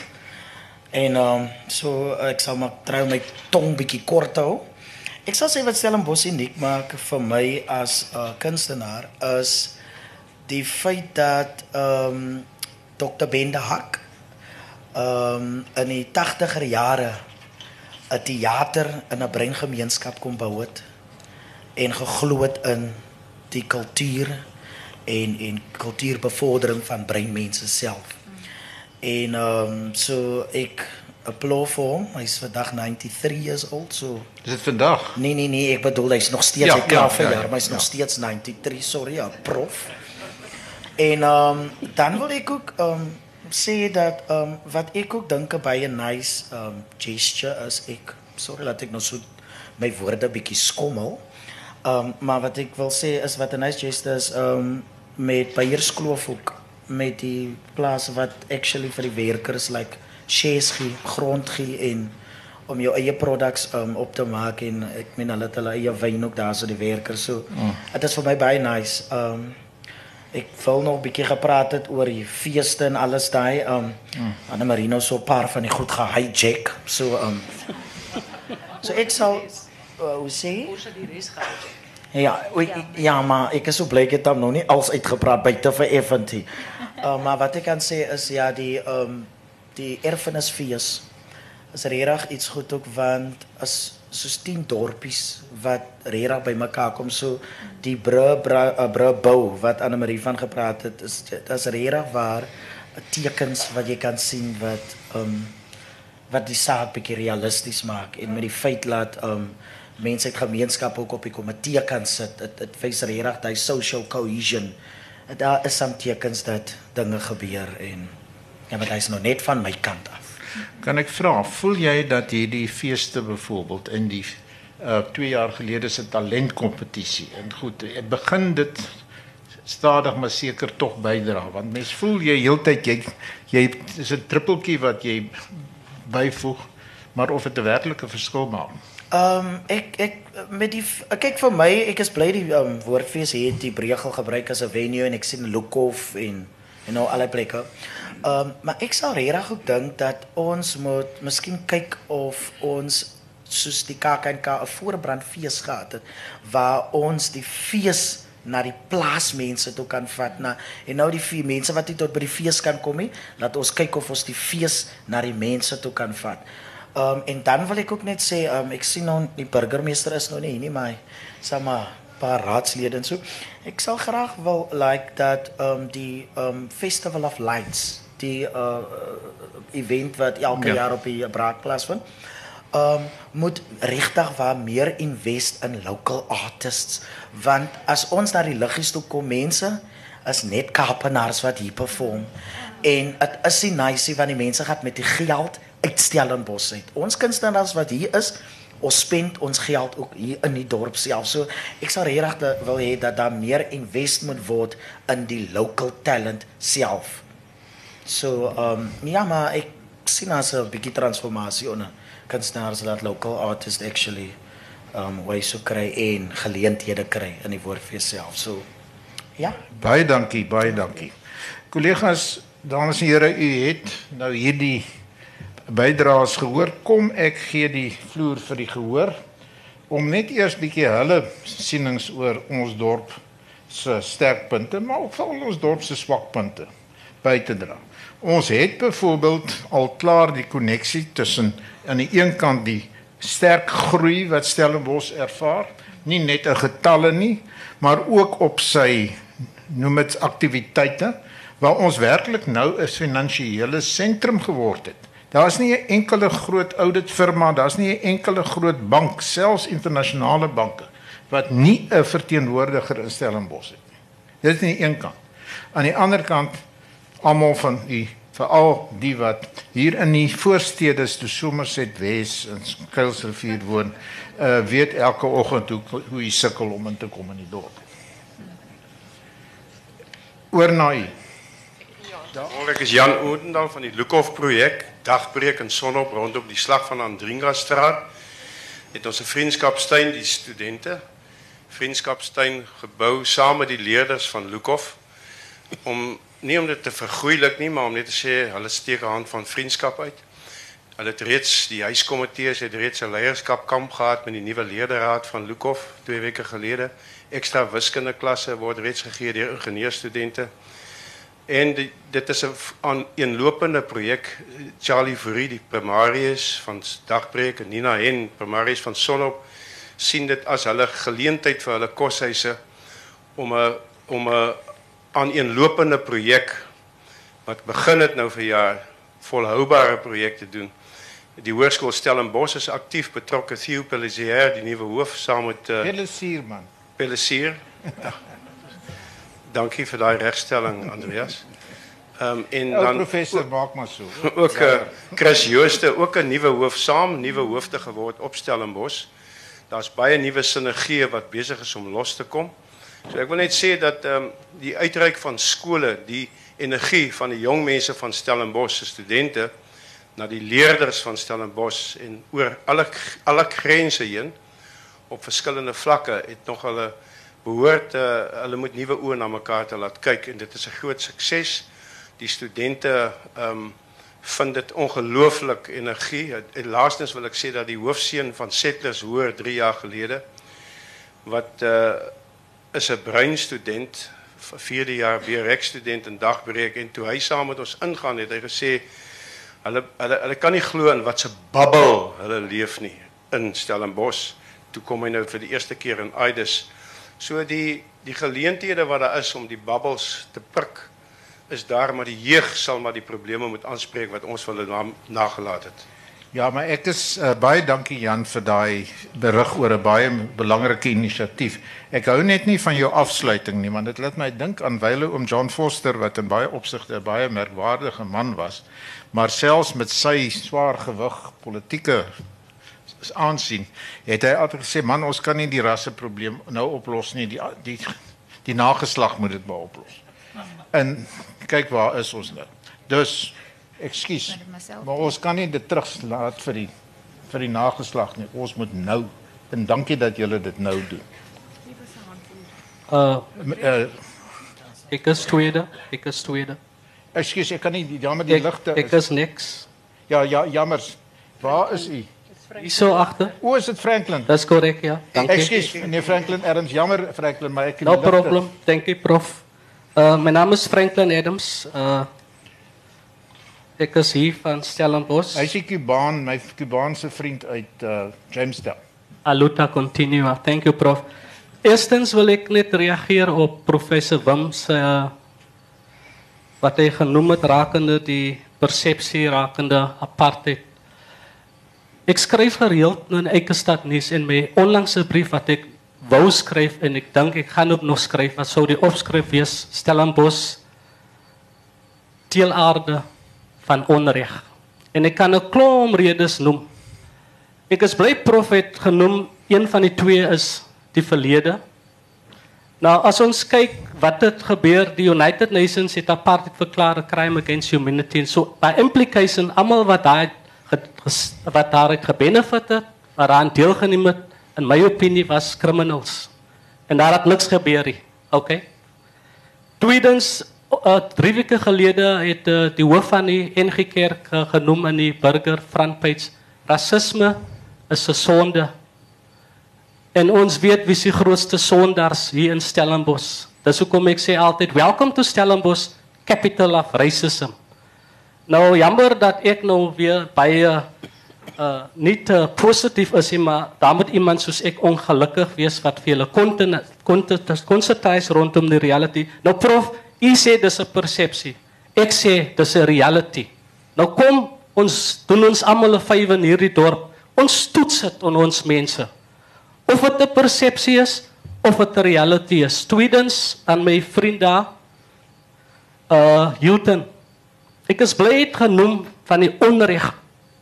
En um so ek sal maar trou my tong bietjie kort hou. Ek sal sê wat Stellenbosch uniek maak vir my as 'n uh, kunstenaar is die feit dat um Dr. Bende Hak um in die 80er jare 'n teater in 'n breingemeenskap kom bou het en geglo het in die kultuur en en kultuurbevordering van breinmense self. En ehm um, so ek applaud vir hom. Hy's vandag 93 years old so. Is dit vandag? Nee nee nee, ek bedoel hy's nog steeds ja, hy klaar vir ja, ja, ja, maar hy's ja. nog steeds 93, sorry, ja, prof. En ehm um, dan wil ek ook ehm um, dat ehm um, wat ek ook dink by 'n nice ehm um, gesture is ek sorry laat ek nou so my woorde bietjie skommel. Ehm um, maar wat ek wil sê is wat 'n nice gesture is ehm um, met Beierskloof ook met die plaas wat actually vir die werkers like shares gee, grond gee en om jou eie products um, op te maak en ek meen hulle het hulle eie wyn ook daar so die werkers so. Mm. Dit is vir my baie nice. Ehm um, ek wil nog 'n bietjie gepraat het oor die feeste en alles daai. Um mm. Anne Marino so 'n paar van die goed gehijack. [LAUGHS] So um So ek sal uh, hoe sê? Die res gehou. Ja, ja, ja, maar ek is bly ek het hom nog nie als uitgepraat buite vir Eventy. Uh, maar wat ek kan sê is ja, die um die erfenisfees is regtig iets goed ook want as soos 10 dorpies wat regtig bymekaar kom. So die bru bru, uh, bru bou wat Anne Marie van gepraat het is dis regtig waar tekens wat jy kan sien wat um wat die saak bietjie realisties maak en met die feit laat um mense uit gemeenskappe ook op die komitee kan sit. Dit dit wys regtig daai social cohesion daar is some tekens dat dinge gebeur en ja maar dit is nog net van my kant af Kan ek vra, voel jy dat hierdie feeste byvoorbeeld in die uh 2 jaar gelede se talentkompetisie en goed, dit begin dit stadig maar seker tog bydra want mens voel jy heeltyd jy jy is 'n trippeltjie wat jy byvoeg, maar of dit 'n werklike verskil maak. Ehm um, ek ek met die kyk vir my, ek is bly die um, woordfees het die Bregel gebruik as 'n venue en ek sien Lukhof en en nou al die plekke. Ehm um, maar ek sal regtig ook dink dat ons moet miskien kyk of ons soos die KAKNK 'n voorbrandfees gehad het waar ons die fees na die plaasmense toe kan vat na en nou die vier mense wat nie tot by die fees kan kom nie, laat ons kyk of ons die fees na die mense toe kan vat. Ehm um, en dan wil ek ook net sê, ehm um, ek sien nou die burgemeester is nou nie hier nie, maar sê maar paar raadslede en so. Ek sal graag wil like dat ehm um, die ehm um, Festival of Lights, die uh event wat elke ja. jaar op die Braakplaas vind. Ehm um, moet regtig waar meer invest in local artists want as ons na die liggies toe kom mense is net Kaapenaars wat hier perform en dit is nie nice want die mense gaan met die geld uit Stellenbosch uit. Ons kunstenaars wat hier is, ons spend ons geld ook hier in die dorp self. So ek sal regtig wil hê dat daar meer invest moet word in die local talent self. So ehm um, ja maar ek sien as 'n bietjie transformasie onder kunstenaars dat local artists actually ehm um, wys so kry en geleenthede kry in die woordfees self. So ja, Baie dankie, baie dankie. Kollegas, dames en here, u het nou hierdie bydraes gehoor. Kom ek gee die vloer vir die gehoor om net eers bietjie hulle sienings oor ons dorp se sterkpunte, maar ook vir ons dorp se swakpunte by te dra. Ons het byvoorbeeld al klaar die koneksie tussen aan die een kant die sterk groei wat Stellenbosch ervaar, nie net 'n getalle nie, maar ook op sy noem dit aktiwiteite waar ons werklik nou 'n finansiële sentrum geword het. Daar's nie 'n enkele groot ouditfirma, daar's nie 'n enkele groot bank, selfs internasionale banke wat nie 'n verteenwoordiger in Stellenbosch het nie. Dit is aan die een kant. Aan die ander kant almal van u veral die wat hier in die voorstede so Somerset Wes en Kuilsrivier woon, uh weet elke oggend hoe hoe jy sukkel om in te kom in die dorp. Oor na u. Daar ek is Jan Oudendal van die Lukhof projek, dagbreek in sonop rondom die slag van Andringa straat. Het ons 'n vriendskapstuin die studente vriendskapstuin gebou saam met die leerders van Lukhof om nie om dit te vergoeilik nie, maar om net te sê hulle steek 'n hand van vriendskap uit. Hulle het reeds die huiskomitees het reeds 'n leierskapkamp gehad met die nuwe leerderraad van Lukhof 2 weke gelede. Ekstra wiskunde klasse word reeds gegee deur ingenieurstudente. En die, dit is 'n aan eenlopende projek Charlie Fourie die primarius van Dagbreek en Nina Hen primarius van Sonop sien dit as hulle geleentheid vir hulle koshuise om 'n om 'n aaneenlopende projek wat begin het nou vir jaar volhoubare projekte doen. Die hoërskool Stellenbosch is aktief betrokke Theo die nuwe hoof saam met uh, man. [LAUGHS] Ja. Dankie vir daai regstelling Andreas. Um, en dan professor maak maar [LAUGHS] ook uh, Chris Jooste ook 'n nuwe hoof saam, nuwe hoofde geword op Stellenbosch. Daar's baie nuwe sinergieë wat besig is om los te kom. So ek wil net sê dat ehm um, die uitreik van skole, die energie van die jong mense van Stellenbosch se studente na die leerders van Stellenbosch en oor alle alle grense heen op verskillende vlakke het nog hulle behoort uh, hulle moet nuwe oë na mekaar te laat kyk en dit is 'n groot sukses. Die studente ehm um, vind dit ongelooflik energie. En laastens wil ek sê dat die hoofseun van Settlers hoor 3 jaar gelede wat uh is 'n bruin student, v- vierde jaar BRX student in dagbreek en toe hy saam met ons ingaan het hy gesê hulle hulle hulle kan nie glo in wat se babbel hulle leef nie in Stellenbosch. Toe kom hy nou vir die eerste keer in Aidis. So die die geleenthede wat daar is om die babbels te prik is daar maar die jeug sal maar die probleme moet aanspreek wat ons vir hulle na, nagelaat het. Ja, maar ek is uh, baie dankie Jan vir daai berig oor 'n baie belangrike inisiatief. Ek hou net nie van jou afsluiting nie, want dit laat my dink aan wyle oom John Foster wat in baie opsigte 'n baie merkwaardige man was, maar selfs met sy swaar gewig politieke aansien, het hy altyd gesê man, ons kan nie die rasseprobleem nou oplos nie, die die die nageslag moet dit maar oplos. En kyk waar is ons nou. Dus ekskuus. Maar ons kan nie dit teruglaat vir die vir die nageslag nie. Ons moet nou en dankie dat julle dit nou doen. Uh, Uh, ek is tweede, ek is tweede. ekskuus, ek kan nie die dame die ligte. ek is niks. Ja, ja, jammer. Waar is u? Hierso agter. O, is dit Franklin? Dis korrek, ja. Dankie. Ekskuus, meneer Franklin Erns, jammer Franklin, maar ek No problem. Dankie, prof. Uh my naam is Franklin Adams. Uh ek is hier van Stellenbosch. Hy's 'n Kubaan, my Kubaanse vriend uit uh Jamestown. Aluta continua. Thank you, prof. Eerstens wil ek net reageer op professor Wim se uh, wat hy genoem het rakende die persepsie rakende apartheid. Ek skryf gereeld in Eikestad nuus en my onlangse brief wat ek wou skryf en ek dink ek gaan ook nog skryf wat sou die opskrif wees Stellenbosch teelaarde van onreg. En ek kan 'n klomp redes noem. Ek is bly profet genoem een van die twee is die verlede. Nou as ons kyk wat het gebeur, die United Nations het apartheid verklaar crime against humanity en so by implication almal wat daai wat daaruit gebenefit het, waaraan deelgeneem het, in my opinie was criminals. En daar het niks gebeur nie. Okay. Tweedens uh, drie weke gelede het uh, die hoof van die NG Kerk uh, genoem in die burger frontpage rasisme is 'n sonde. En ons weet wie se grootste sondaars hier in Stellenbosch. Dis hoekom ek sê altyd welcome to Stellenbosch, capital of racism. Nou jammer dat ek nou weer baie uh nie te positief is maar daar moet iemand soos ek ongelukkig wees wat kontent konsentreer rondom die reality. Nou prof, u sê dis 'n persepsie. Ek sê dis 'n reality. Nou kom ons doen ons almal 'n vyf in hierdie dorp. Ons toets dit aan ons mense. Of dit 'n persepsie is of dit 'n reality is. Tweedens aan my vriend daar uh Hilton. Ek is bly het genoem van die onreg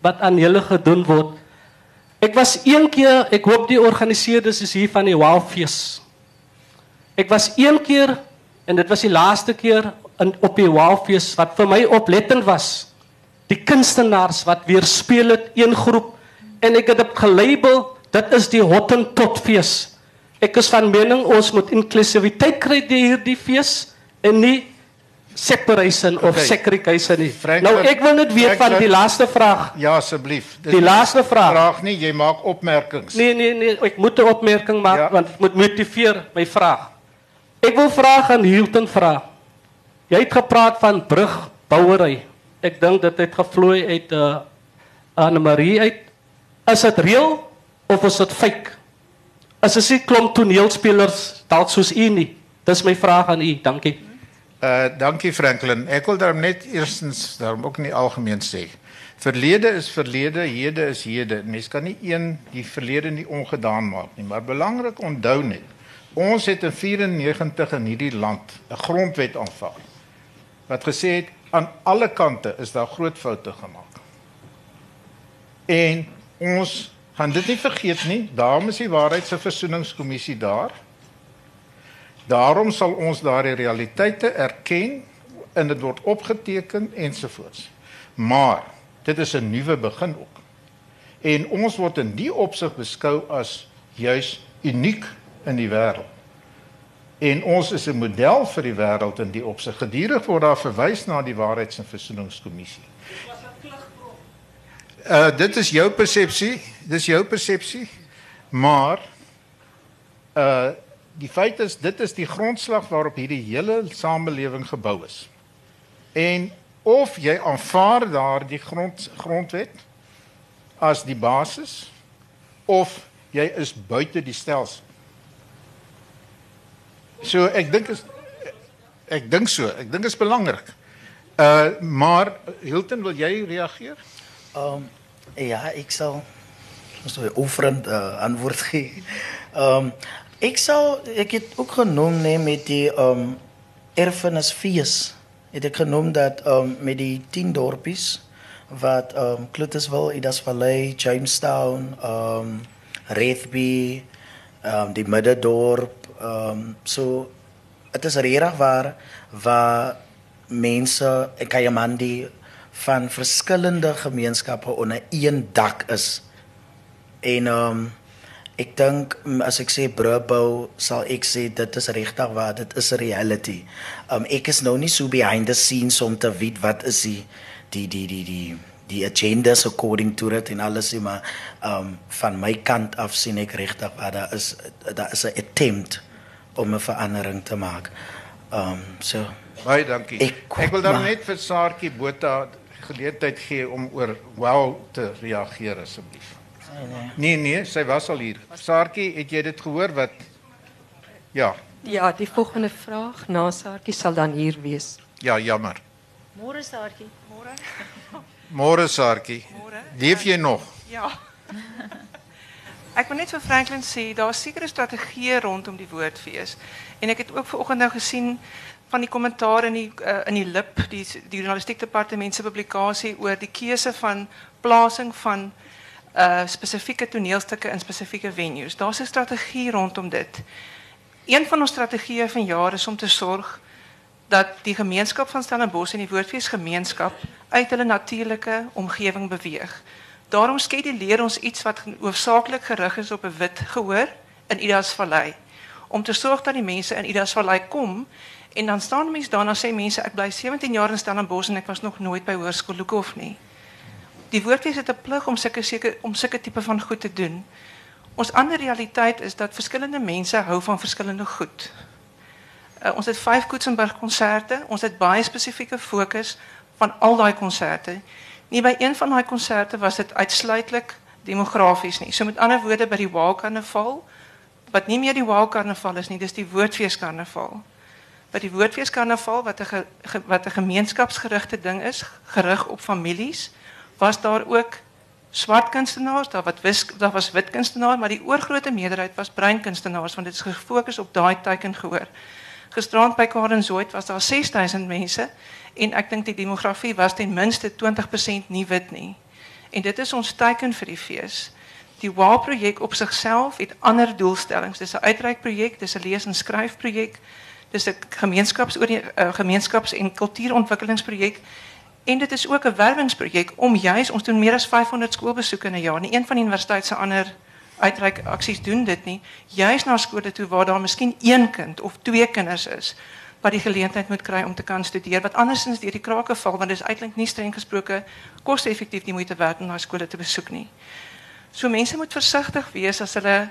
wat aan julle gedoen word. Ek was een keer, ek hoop die organiseerders is hier van die Wildfees. Ek was een keer en dit was die laaste keer in op die Wildfees wat vir my oplettend was. Die kunstenaars wat weer speel het een groep en ek het dit gelabel dit is die Hottentot fees. Ek is van mening ons moet inklusiwiteit kry hierdie fees en nie separation of Okay. segregation nie. Franklin- nou ek wil net weet van Franklin- die laaste vraag. Ja, asseblief. Die laaste vraag. Vraag nie, jy maak opmerkings. Nee nee nee, ek moet 'n opmerking maak Ja. want ek moet motiveer my vraag. Ek wil vra aan Hilton vra. Jy het gepraat van brugbouery. Ek dink dit het gevloei uit uh Anne Marie uit. Is dit reël of is dit fake? Is dit 'n klomp toneelspelers dalk soos u nie? Dis my vraag aan u. Dankie. Uh dankie Franklin. Ek wil daarom net eerstens daarom ook nie algemeen sê. Verlede is verlede, hede is hede. Mens kan nie een die verlede nie ongedaan maak nie, maar belangrik onthou net. Ons het in 94 in hierdie land 'n grondwet aanvaar wat gesê het aan alle kante is daar groot foute gemaak. En ons gaan dit nie vergeet nie. Daarom is die waarheids- en versoeningskommissie daar. Daarom sal ons daardie realiteite erken en dit word opgeteken ensovoorts. Maar dit is 'n nuwe begin ook. En ons word in die opsig beskou as juis uniek in die wêreld. En ons is 'n model vir die wêreld in die opsig. Gedurig word daar verwys na die waarheids- en versoeningskommissie. Uh dit is jou persepsie, dis jou persepsie. Maar uh die feit is dit is die grondslag waarop hierdie hele samelewing gebou is. En of jy aanvaar daardie grond grondwet as die basis of jy is buite die stelsel. So ek dink is ek dink so, ek dink is belangrik. Uh maar Hilton wil jy reageer? Ehm ja, ek sal ons nou 'n oefend uh, antwoord gee. Ehm ek sal ek het ook genoem nee met die ehm um, erfenisfees. Het ek genoem dat ehm um, met die 10 dorpies wat ehm um, Cluttersville, Idas Valley, Jamestown, ehm um, Rathby, ehm um, die Middendorp, ehm um, so dit is regtig waar waar mense in Kayamandi van verskillende gemeenskappe onder een dak is. En ehm um, ek dink mm, as ek sê brubou sal ek sê dit is regtig waar dit is 'n reality. Um, ek is nou nie so behind the scenes om te weet wat is die die die die die die agendas according to it en alles nie, maar um van my kant af sien ek regtig dat daar is daar is 'n attempt om 'n verandering te maak. Um so Baie dankie. Ek- Ek wil dan maar- net vir Saartjie Botha geleentheid gee om oor wow te reageer asseblief. Nee nee, sy was al hier. Saartjie, het jy dit gehoor wat Ja, Ja, die volgende vraag na Saartjie sal dan hier wees. ja, jammer. Môre Saartjie. Môre. Môre Saartjie. Môre. Leef jy nog? Ja. Ek wil net vir Franklin sê daar's sekere strategieë rondom die woordfees. En ek het ook vanoggend nou gesien van die kommentaar in die uh, in die lip die die journalistiek departement se publikasie oor die keuse van plasing van uh spesifieke toneelstukke in spesifieke venues. Daar's 'n strategie rondom dit. Een van ons strategieë van jare is om te sorg dat die gemeenskap van Stellenbosch en die woordfeesgemeenskap uit hulle natuurlike omgewing beweeg. Daarom skeduleer ons iets wat hoofsaaklik gerig is op 'n wit gehoor in Idas Vallei om te sorg dat die mense in Idas Vallei kom en dan staan mense daar en dan sê mense ek bly 17 jaar in Stellenbosch en ek was nog nooit by Hoërskool Lukhof nie. Die woordfees het 'n plig om sulke seker om sulke tipe van goed te doen. Ons ander realiteit is dat verskillende mense hou van verskillende goed. Uh, ons het vyf Koetsenburg konserte. Ons het baie spesifieke fokus van al daai konserte. Nie by een van daai konserte was dit uitsluitlik demografies nie. So met ander woorde by die Wow Karnaval wat nie meer die Wow Karnaval is nie, dis die Woordfees Karnaval. By die Woordfees Karnaval wat 'n wat 'n gemeenskapsgerigte ding is, gerig op families, was daar ook swart kunstenaars, daar wat wis, daar was wit kunstenaars, maar die oorgrootste meerderheid was bruin kunstenaars want dit is gefokus op daai teiken gehoor. Gisterand by Karen Zoid was daar 6000 mense en ek dink die demografie was ten minste 20% nie wit nie. En dit is ons teiken vir die fees. Die WOW projek op sigself het ander doelstellings. Dis 'n uitreikprojek, dis 'n lees en skryfprojek. Dis 'n gemeenskaps uh, gemeenskaps en kultuurontwikkelingsprojek en dit is ook 'n werwingsprojek om juis ons doen meer as 500 skoolbesoeke in 'n jaar. Nie een van die universiteit se ander uitreik aksies doen dit nie. Juis na skole toe waar daar miskien een kind of twee kinders is wat die geleentheid moet kry om te kan studeer wat andersins deur die krake val want dit is eintlik nie streng gesproke koste-effektief die moeite werd om na skole te besoek nie. So mense moet versigtig wees as hulle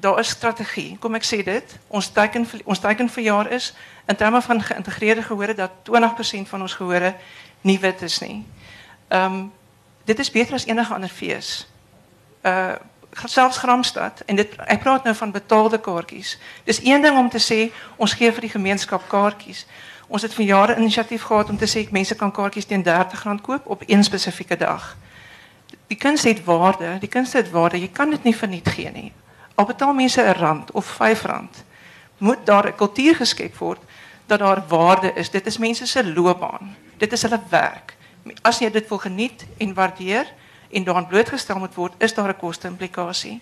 daar is strategie. Kom ek sê dit, ons teiken ons teiken vir jaar is in terme van geïntegreerde gehore dat 20% van ons gehore nie wit is nie. Ehm dit is beter as enige ander fees. Uh selfs Gramstad en dit ek praat nou van betaalde kaartjies. Dis een ding om te sê ons gee vir die gemeenskap kaartjies. Ons het vir jare inisiatief gehad om te sê mense kan kaartjies teen R30 koop op een spesifieke dag. Die kuns het waarde, die kuns het waarde. Jy kan dit nie verniet gee nie. Al betaal mense 'n rand of R5, moet daar 'n kultuur geskep word dat daar waarde is. Dit is mense se loopbaan. Dit is hulle werk. As jy dit wil geniet en waardeer en daaraan blootgestel moet word, is daar 'n koste-implikasie.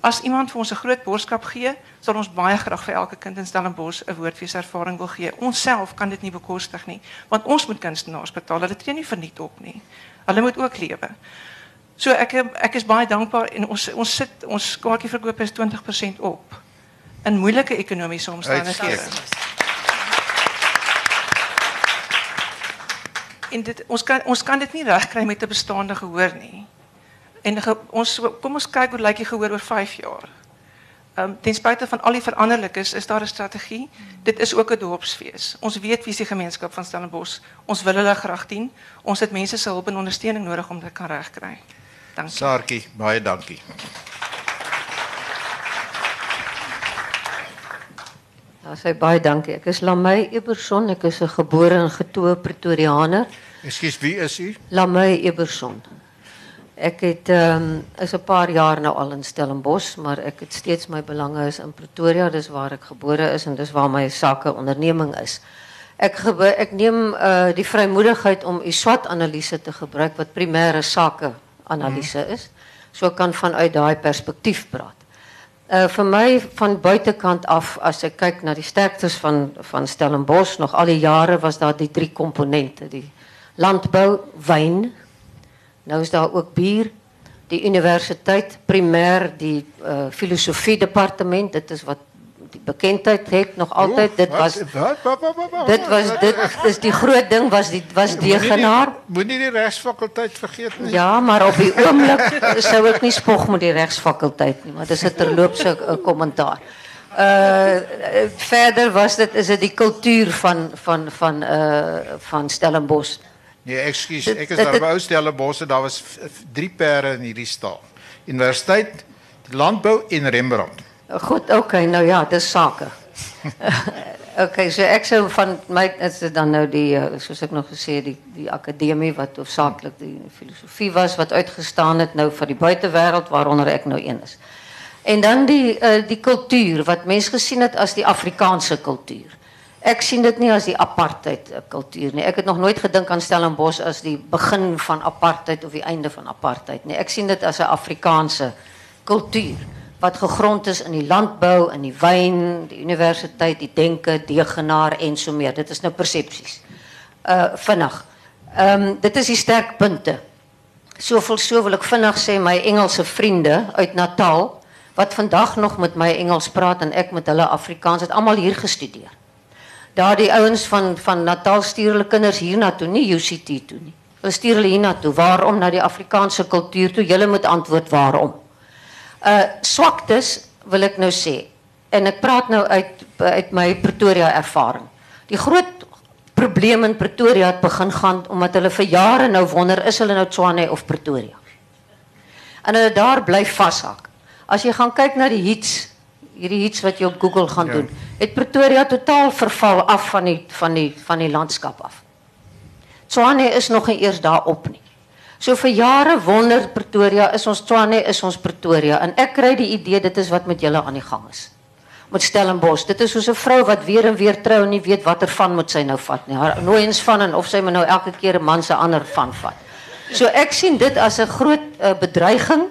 As iemand vir ons 'n groot boodskap gee, sal ons baie graag vir elke kind in Stellenbosch 'n woordfeeservaring wil gee. Ons self kan dit nie bekostig nie, want ons moet kunstenaars betaal. Hulle tree nie verniet op nie. Hulle moet ook lewe. So ek ek is baie dankbaar en ons ons sit ons is 20% op in moeilike ekonomiese omstandighede. En dit ons kan ons kan dit nie regkry met 'n bestaande gehoor nie. En ons kom ons kyk hoe lyk die gehoor oor 5 jaar. Ehm ten spyte van al die is daar 'n strategie. Dit is ook 'n dorpsfees. Ons weet wie is die gemeenskap van Stellenbosch. Ons wil hulle graag dien. Ons het mense se hulp en ondersteuning nodig om dit kan regkry. Dankie. Saartjie, baie dankie. Sê baie dankie. Ek is Lamey Eberson, ek is 'n gebore en getoe Pretoriaaner. Ekskuus, wie is u? Lamey Eberson. Ek het ehm um, is 'n paar jaar nou al in Stellenbosch, maar ek het steeds my belange is in Pretoria, dis waar ek gebore is en dis waar my sake onderneming is. Ek gebe, ek neem uh die vrymoedigheid om u SWOT-analise te gebruik wat primêre sake analise is. So kan vanuit daai perspektief praat. Uh vir my van buitekant af as ek kyk na die sterktes van van Stellenbosch nog al die jare was daar die drie komponente, die landbou, wyn. Nou is daar ook bier, die universiteit, primêr die uh filosofie departement, dit is wat die bekendheid het nog altyd dit was wat wat wat wat, wat dit was dit is die groot ding was die was degenaar Moenie die regsfakulteit vergeet nie. Ja, maar op die oomblik sou ek nie spog met die regsfakulteit nie, maar dis 'n terloopse eh, kommentaar. Uh verder was dit is dit die kultuur van van van uh van Stellenbosch. Nee, ekskuus, Dit- ek is dit- daar by ou Stellenbosch, daar was drie perde in hierdie staal. Universiteit, die landbou en Rembrandt. Goed, okay, nou ja, dis sake. [LAUGHS] okay, so ek sou van my is dit dan nou die uh, soos ek nog gesê het, die die akademie wat hoofsaaklik die filosofie was wat uitgestaan het nou vir die buitewêreld waaronder ek nou een is. En dan die uh, die kultuur wat mense gesien het as die Afrikaanse kultuur. Ek sien dit nie as die apartheid eh, kultuur nie. Ek het nog nooit gedink aan Stellenbosch as die begin van apartheid of die einde van apartheid nie. Ek sien dit as 'n Afrikaanse kultuur wat gegrond is in die landbou, in die wyn, die universiteit, die denke, degenaar en so meer. Dit is nou persepsies. Uh vinnig. Ehm um, dit is die sterk punte. Soveel so wil ek vinnig sê my Engelse vriende uit Natal wat vandag nog met my Engels praat en ek met hulle Afrikaans het almal hier gestudeer. Daardie ouens van van Natal stuur hulle kinders hiernatoe, nie UCT toe nie. Hulle stuur hulle hiernatoe. Waarom na die Afrikaanse kultuur toe? Julle moet antwoord waarom. Uh swaktes wil ek nou sê. En ek praat nou uit uit my Pretoria ervaring. Die groot probleem in Pretoria het begin gaan omdat hulle vir jare nou wonder is hulle nou Tshwane of Pretoria. En hulle daar bly vashak. As jy gaan kyk na die hits, hierdie hits wat jy op Google gaan Ja. doen, het Pretoria totaal verval af van die van die van die landskap af. Tshwane is nog nie eers daar op nie. So vir jare wonder Pretoria, is ons Tshwane, is ons Pretoria en ek kry die idee dit is wat met julle aan die gang is. Met Stellenbosch, dit is soos 'n vrou wat weer en weer trou en nie weet watter van moet sy nou vat nie. Haar nooi eens van en of sy moet nou elke keer 'n man se ander van vat. So ek sien dit as 'n groot uh, bedreiging.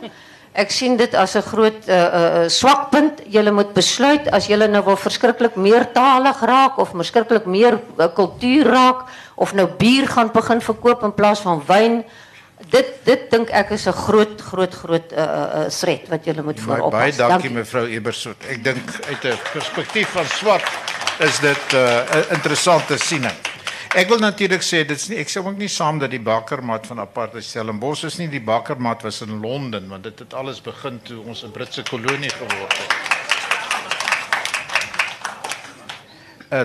Ek sien dit as 'n groot uh, uh, swakpunt. Julle moet besluit as julle nou wil verskriklik meertalig raak of verskriklik meer uh, kultuur raak of nou bier gaan begin verkoop in plaas van wyn. Dit dit dink ek is 'n groot groot groot uh, uh, wat julle moet Baie, voorop. baie dankie mevrou Ebersot. Ek dink uit 'n perspektief van swart is dit uh, interessante siening. Ek wil natuurlik sê dit's nie ek sê ook nie saam dat die bakkermat van apartheid Stellenbosch is nie die bakkermat was in Londen want dit het alles begin toe ons 'n Britse kolonie geword het. Uh,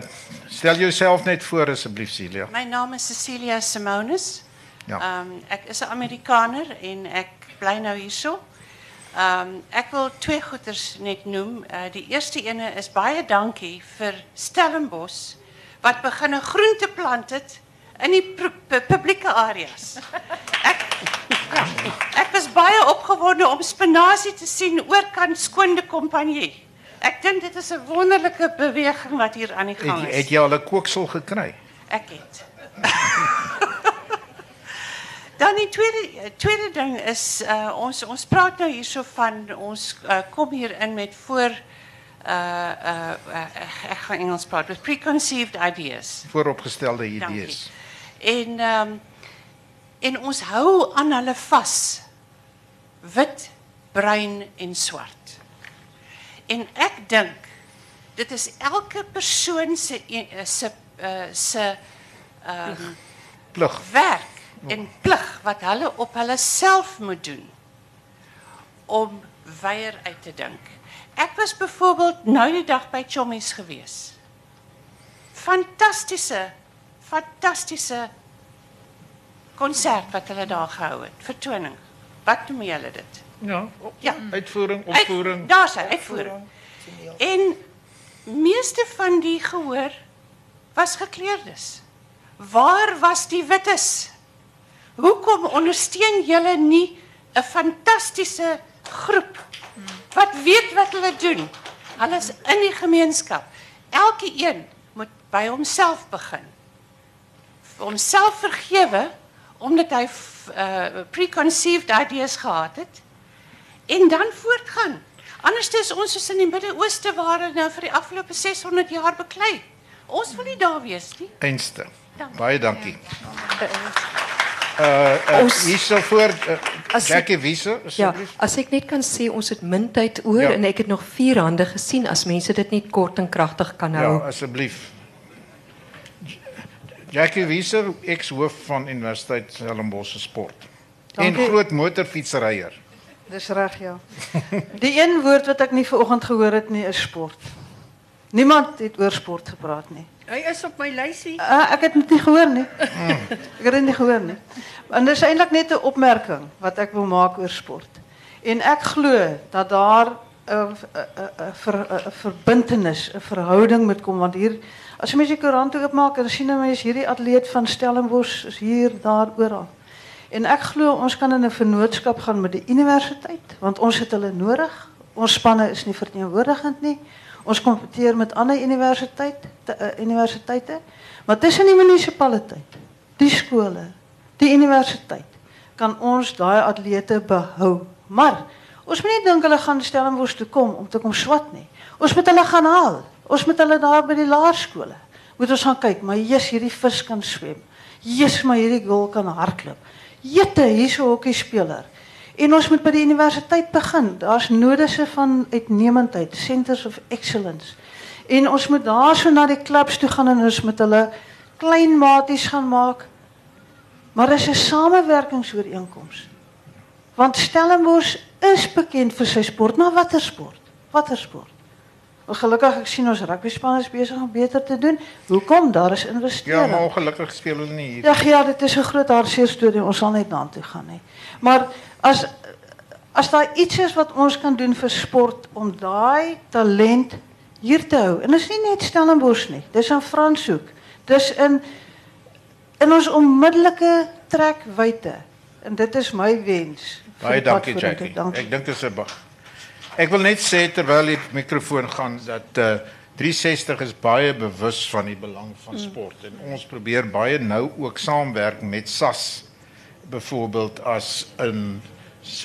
stel jouself net voor asseblief Celia. My naam is Cecilia Simonis. Ja. Um, ek is 'n Amerikaner en ek bly nou hierso. Ehm um, ek wil twee goeters net noem. Uh, die eerste ene is baie dankie vir Stellenbosch wat begin 'n groente plant het in die pu pu publieke areas. Ek ja, ek was baie opgewonde om spinasie te sien oorkant skoonde kompanjie. Ek dink dit is 'n wonderlike beweging wat hier aan die gang Het, is. het jy al 'n kooksel gekry? Ek het. [LAUGHS] Dan die tweede eh, tweede ding is uh ons ons praat nou hierso van ons uh, kom hier in met voor uh uh ek gaan Engels with preconceived ideas. Vooropgestelde idees. En ehm um, en ons hou aan hulle vas. Wit, bruin en swart. En ek dink dit is elke persoon se se se ehm um, Plig. werk en plig wat hulle op hulle self moet doen om weier uit te dink. Ek was byvoorbeeld nou die dag by Chommies gewees. Fantastiese fantastiese konsert wat hulle daar gehou het, vertoning. Wat noem julle dit? Ja, Ja, uitvoering, opvoering. Daar's hy, uitvoering. En meeste van die gehoor was gekleurdes. Waar was die wites? Hoekom ondersteun julle nie 'n fantastiese groep wat weet wat hulle doen? Hulle is in die gemeenskap. Elke een moet by homself begin. Vir homself vergewe omdat hy uh, preconceived ideas gehad het en dan voortgaan. Anders is ons soos in die Midde-Ooste waar hulle nou vir die afgelope 600 jaar beklei. Ons wil nie daar wees nie. Einste. Dankie. Baie dankie. Uh, uh Ons- hierso voor uh, As ek- Jackie Wieser Ja, as ek net kan sê ons het min tyd oor Ja. en ek het nog vier hande gesien as mense dit nie kort en kragtig kan hou. Ja, asseblief. Jackie Wieser, ex-hoof van Universiteit Stellenbosch se sport. Dankie. En groot motorfietsryer. Dis reg ja. [LAUGHS] Die een woord wat ek nie vanoggend gehoor het nie is sport. Niemand het oor sport gepraat nie. Hij is op mijn lijstje. Ah, ik heb het niet gehoord. nie. Ik [LAUGHS] hmm. heb het niet gehoord, Nie. En dat is eigenlijk net de opmerking wat ik wil maken over sport. En ik geloof dat daar een verbindenis, een verhouding moet komen. Want hier, als je mensen courant opmaakt, dan zien we hier die atleet van Stellenbosch hier, daar, overal. En ik geloof, ons kan in een vernootschap gaan met de universiteit. Want ons zit hulle nodig. Ons spannen is niet vertegenwoordigend, niet. Ons kompeteer met ander universiteit, te, uh, universiteite, maar tussen die munisipaliteit, die skole, die universiteit kan ons daai atlete behou. Maar ons moet nie dink hulle gaan Stellenbosch toe kom om te kom swat nie. Ons moet hulle gaan haal. Ons moet hulle daar by die laerskole. Moet ons gaan kyk, maar Jesus hierdie vis kan swem. Jesus maar hierdie goal kan hardloop. Jette, hier's 'n hokkiespeler. En ons moet by die universiteit begin. Daar's nodese van uitnemendheid, centers of excellence. En ons moet daarso na die klubs toe gaan en ons met hulle klein maties gaan maak. Maar dis 'n samewerkingsooreenkoms. Want Stellenbosch is bekend vir sy sport, maar watter sport? Watter sport? Gelukkig ek sien ons rugbyspan is besig om beter te doen. Hoekom? Daar is Ja, investering. maar ongelukkig speel hulle nie hier. Ja, ja, dit is 'n groot hartseer storie. Ons sal net daartoe gaan nie. Maar as as daar iets is wat ons kan doen vir sport om daai talent hier te hou. En dit is nie net Stellenbosch nie. Dis in Franshoek. Dis in in ons onmiddellike trekwyte. En dit is my wens. Baie dankie. Jackie. Dankie. Ek dink dit is 'n. Ek wil net sê terwyl die mikrofoon gaan dat uh 360 is baie bewus van die belang van Mm. sport en ons probeer baie nou ook saamwerk met SAS bijvoorbeeld als een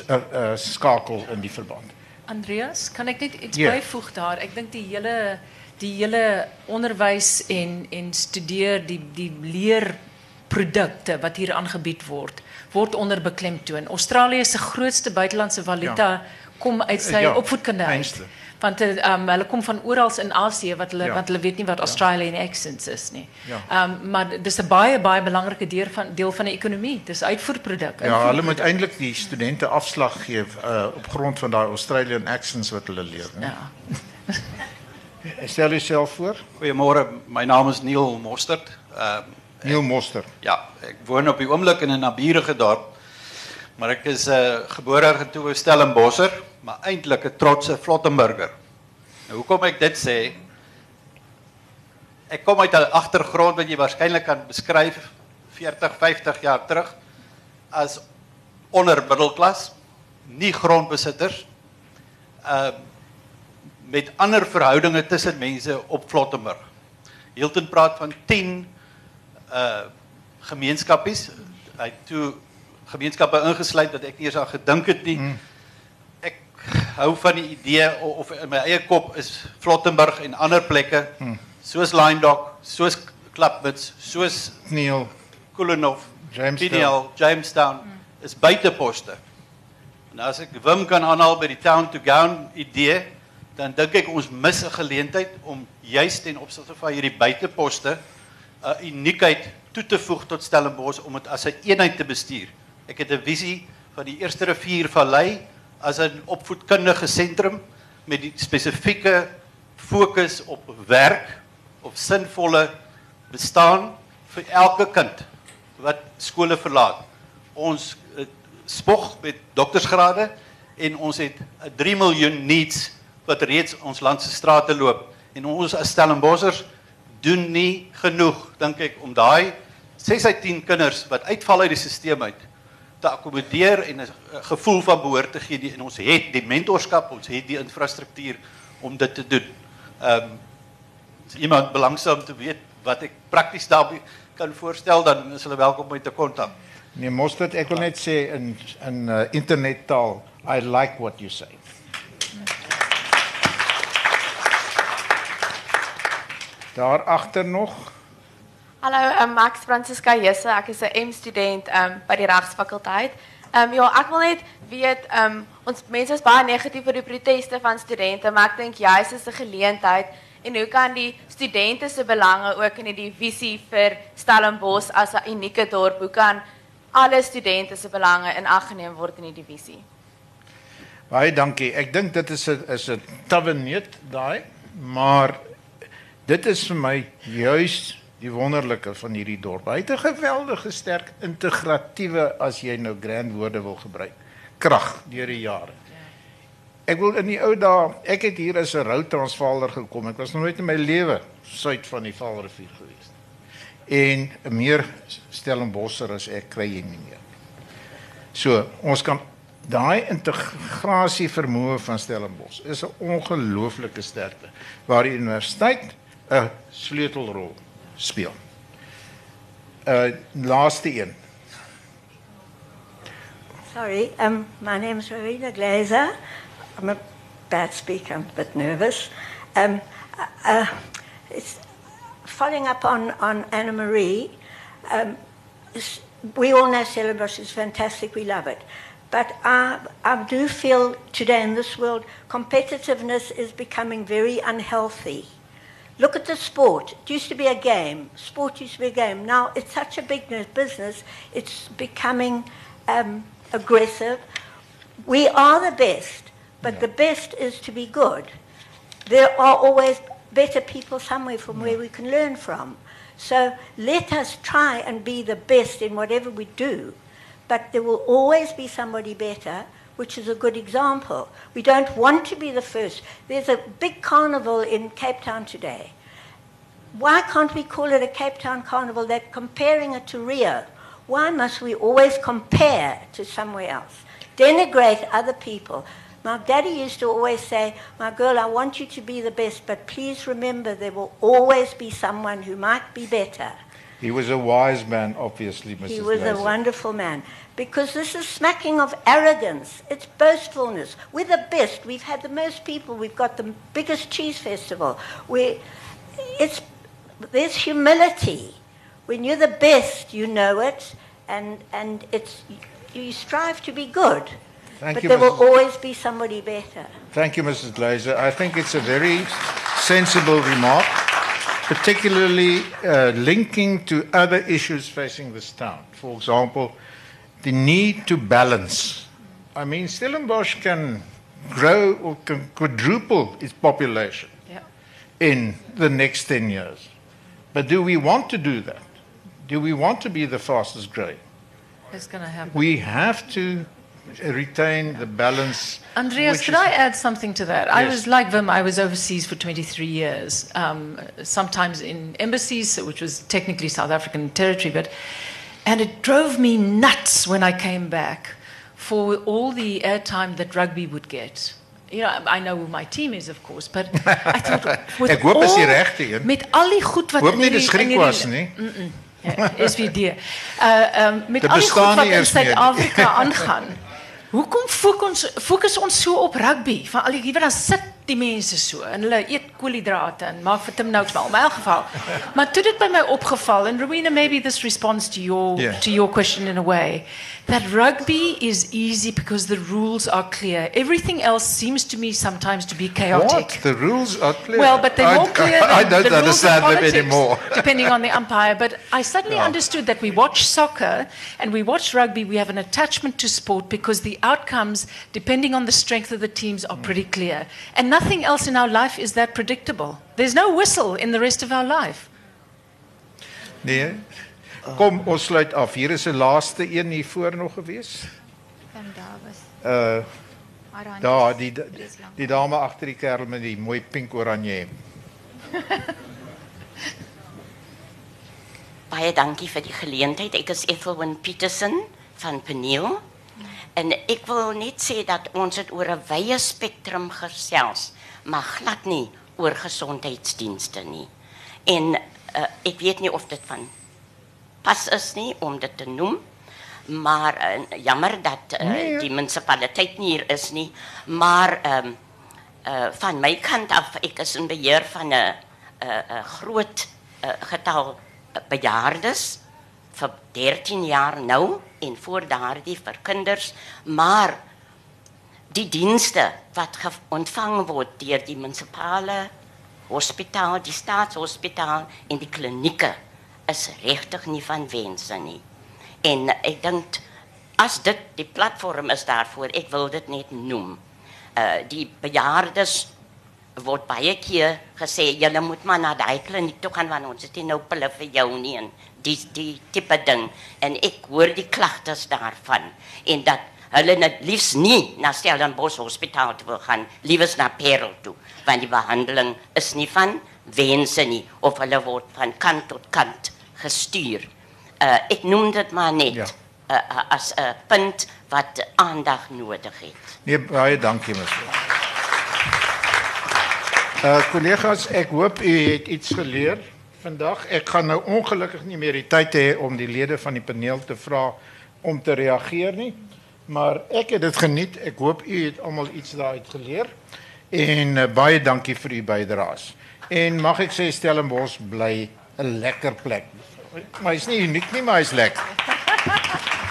eh, eh, schakel in die verband. Andreas, kan ik net iets yeah. bijvoegen daar? Ik denk die hele, die hele onderwijs en, en studeer, die, die leerproducten wat hier aangebied wordt, wordt onder beklemtoon. Australië is de grootste buitenlandse valuta, komt uit zijn ja, opvoedkunde want uh, um, hulle kom van oral in Asië wat hulle Ja. want hulle weet nie wat Australian accents is nie. Ja. Um, maar dis 'n baie baie belangrike deel van deel van die ekonomie. Dis uitvoerproduk. Ja, hulle moet eintlik die studente afslag gee uh op grond van daai Australian accents wat hulle leer, né? Ja. [LAUGHS] Stel jouself voor. Goeiemôre, my naam is Neil Mostert. Ehm Neil Mostert. Ja, ek woon op die oomblik in 'n naburige dorp. Maar ek is uh, gebore en getoe Stellenbosser, maar eintlik 'n trotse Flottenburger. Nou hoekom ek dit sê? Ek kom uit 'n agtergrond wat jy waarskynlik kan beskryf 40, 50 jaar terug as onder middelklas, nie grondbesitters. Ehm uh, met ander verhoudinge tussen mense op Flottenburg. Hilton praat van 10 uh gemeenskappies. Hy het toe gemeenskappe ingesluit wat ek nie eens aan gedink het nie. Mm. Hou van die idee o- of in my eie kop is Flottenburg en ander plekke Mm. soos Lyndock, soos Klapmuts, soos Neil Koolenof, Jamestown. PDL, Jamestown is buiteposte. En as ek Wim kan aanhaal by die town to gown idee, dan dink ek ons mis 'n geleentheid om juis ten opsigte van hierdie buiteposte 'n uniekheid toe te voeg tot Stellenbosch om dit as 'n eenheid te bestuur. Ek het 'n visie van die eerste riviervallei as 'n opvoedkundige sentrum met die spesifieke fokus op werk, op sinvolle bestaan vir elke kind wat skole verlaat. Ons uh, spog met doktorsgrade en ons het uh, 3 miljoen needs wat reeds ons land se strate loop en ons as Stellenbossers doen nie genoeg dink ek om daai 6 uit 10 kinders wat uitval uit die stelsel uit te akkommodeer en 'n gevoel van behoort te gee die, en ons het die mentorskap, ons het die infrastruktuur om dit te doen. Ehm um, as iemand belangstel om te weet wat ek prakties daarby kan voorstel dan is hulle welkom om my te kontak. Nee, Mostert, ek wil net sê in in uh, internettaal, I like what you say. Daar agter nog. Hallo, um, Max Francisca Jesse. Ek is 'n M-student um, by die regsfakulteit. Um, ja, ek wil net weet, um, ons mense is baie negatief oor die proteste van studente, maar ek dink juist is 'n geleentheid en hoe kan die studente se belange ook in die visie vir Stellenbosch as 'n unieke dorp, hoe kan alle studente se belange in ag geneem word in die divisie? Baie dankie. Ek dink dit is 'n is 'n taweneet daai, maar dit is vir my juis die wonderlike van hierdie dorp. Hy het 'n geweldige sterk integratiewe as jy nou grand woorde wil gebruik, krag deur die jare. Ek wil in die ou dae, ek het hier as 'n rou Transvaaler gekom. Ek was nog nooit in my lewe suid van die Vaalrivier gewees nie. En 'n meer Stellenbosser as ek kry jy nie meer. So, ons kan daai integrasie vermoë van Stellenbosch is 'n ongelooflike sterkte waar die universiteit 'n sleutelrol speel. Uh laaste een. Sorry, um, my is Rowena Glazer. I'm a bad speaker, I'm a bit nervous. Um, uh, it's following up on, on Anna Marie. Um, we all know Stellenbosch is fantastic, we love it. But I, I do feel today in this world, competitiveness is becoming very unhealthy. Look at the sport. It used to be a game. Sport used to be a game. Now it's such a big business. It's becoming um, aggressive. We are the best, but the best is to be good. There are always better people somewhere from where we can learn from. So let us try and be the best in whatever we do, but there will always be somebody better, which is a good example. We don't want to be the first. There's a big carnival in Cape Town today. Why can't we call it a Cape Town carnival? They're comparing it to Rio. Why must we always compare to somewhere else? Denigrate other people. My daddy used to always say, My girl, I want you to be the best, but please remember there will always be someone who might be better. He was a wise man obviously, Mrs. He was a wonderful man. Because this is smacking of arrogance. It's boastfulness. We're the best. We've had the most people. We've got the biggest cheese festival. We, it's, there's humility. When you're the best, you know it, and, and it's, you strive to be good. Thank but you, there will always be somebody better. Thank you, Mrs. Glazer. I think it's a very sensible remark, particularly uh, linking to other issues facing this town. For example, the need to balance. I mean, Stellenbosch can grow or can quadruple its population Yeah. in the next 10 years. But do we want to do that? Do we want to be the fastest growing? It's going to happen. We have to retain the balance. Andreas, could is- I add something to that? Yes. I was like Vim, I was overseas for 23 years, um, sometimes in embassies, which was technically South African territory, but, and it drove me nuts when I came back for all the airtime that rugby would get. You know, I know who my team is, of course, but I thought, [LAUGHS] with Ek hoop is die all- regte een. Met al die goed wat Hoop in nie dis Griek was nie. Mm-mm. Ja, SVD. Uh um met Dit al die goed wat in eers meer nie. Suid-Afrika aangaan. Hoekom fokus ons fokus ons so op rugby? Van al die dan sit die mense so en hulle eet koolhidrate en maak vir Tim Noakes maar in my geval. [LAUGHS] Maar toe dit by my opgeval and Rowena maybe this responds to your Yeah. to your question in a way that rugby is easy because the rules are clear. Everything else seems to me sometimes to be chaotic. What? The rules are clear. Well, but they're I- more clear [LAUGHS] than I don't the rules understand them anymore. [LAUGHS] depending on the umpire. But I suddenly Yeah. understood that we watch soccer and we watch rugby. We have an attachment to sport because the outcomes, depending on the strength of the teams, are pretty clear. And nothing else in our life is that predictable. There's no whistle in the rest of our life. Nee. Kom, ons sluit af. Hier is 'n laaste een hier voor nog gewees. Van daar was. Uh daar die die dame agter die kerel met die mooi pink oranje. Baie dankie vir die geleentheid. Ek is Ethelwyn Petersen van Peniel. En ek wil net sê dat ons het oor 'n wye spektrum gesels, maar glad nie oor gesondheidsdienste nie. En uh, ek weet nie of dit van pas is nie om dit te noem, maar uh, jammer dat uh, Nee. die munisipaliteit nie hier is nie, maar um, van my kant af ek is in beheer van 'n 'n 'n groot getal bejaardes vir 13 jaar nou en voor daardie vir kinders, maar die dienste wat ontvang word deur die munisipale hospitaal, die staatshospitaal en die klinieke is regtig nie van wense nie. En ek dink as dit die platform is daarvoor, ek wil dit net noem. Uh die bejaardes word baie keer gesê julle moet maar na daai kliniek toe gaan want ons het nie nou pille vir jou nie en die die tipe ding en ek hoor die klagtes daarvan en dat hulle net liefs nie na Stellenbosch hospitaal toe wil gaan, liewes na Parel toe want die behandeling is nie van wense nie of hulle word van kant tot kant gestuur. Uh ek noem dit maar net ja. uh, uh, as 'n uh, punt wat aandag nodig het. Nee, baie dankie mevrou. Uh kollegas, ek hoop u het iets geleer vandag. Ek gaan nou ongelukkig nie meer die tyd hê om die lede van die paneel te vra om te reageer nie, maar ek het dit geniet. Ek hoop u het almal iets daaruit geleer. En uh, baie dankie vir u bydraes. En mag ek sê Stellenbosch bly 'n lekker plek. Maar hy's nie uniek nie, maar hy's lekker.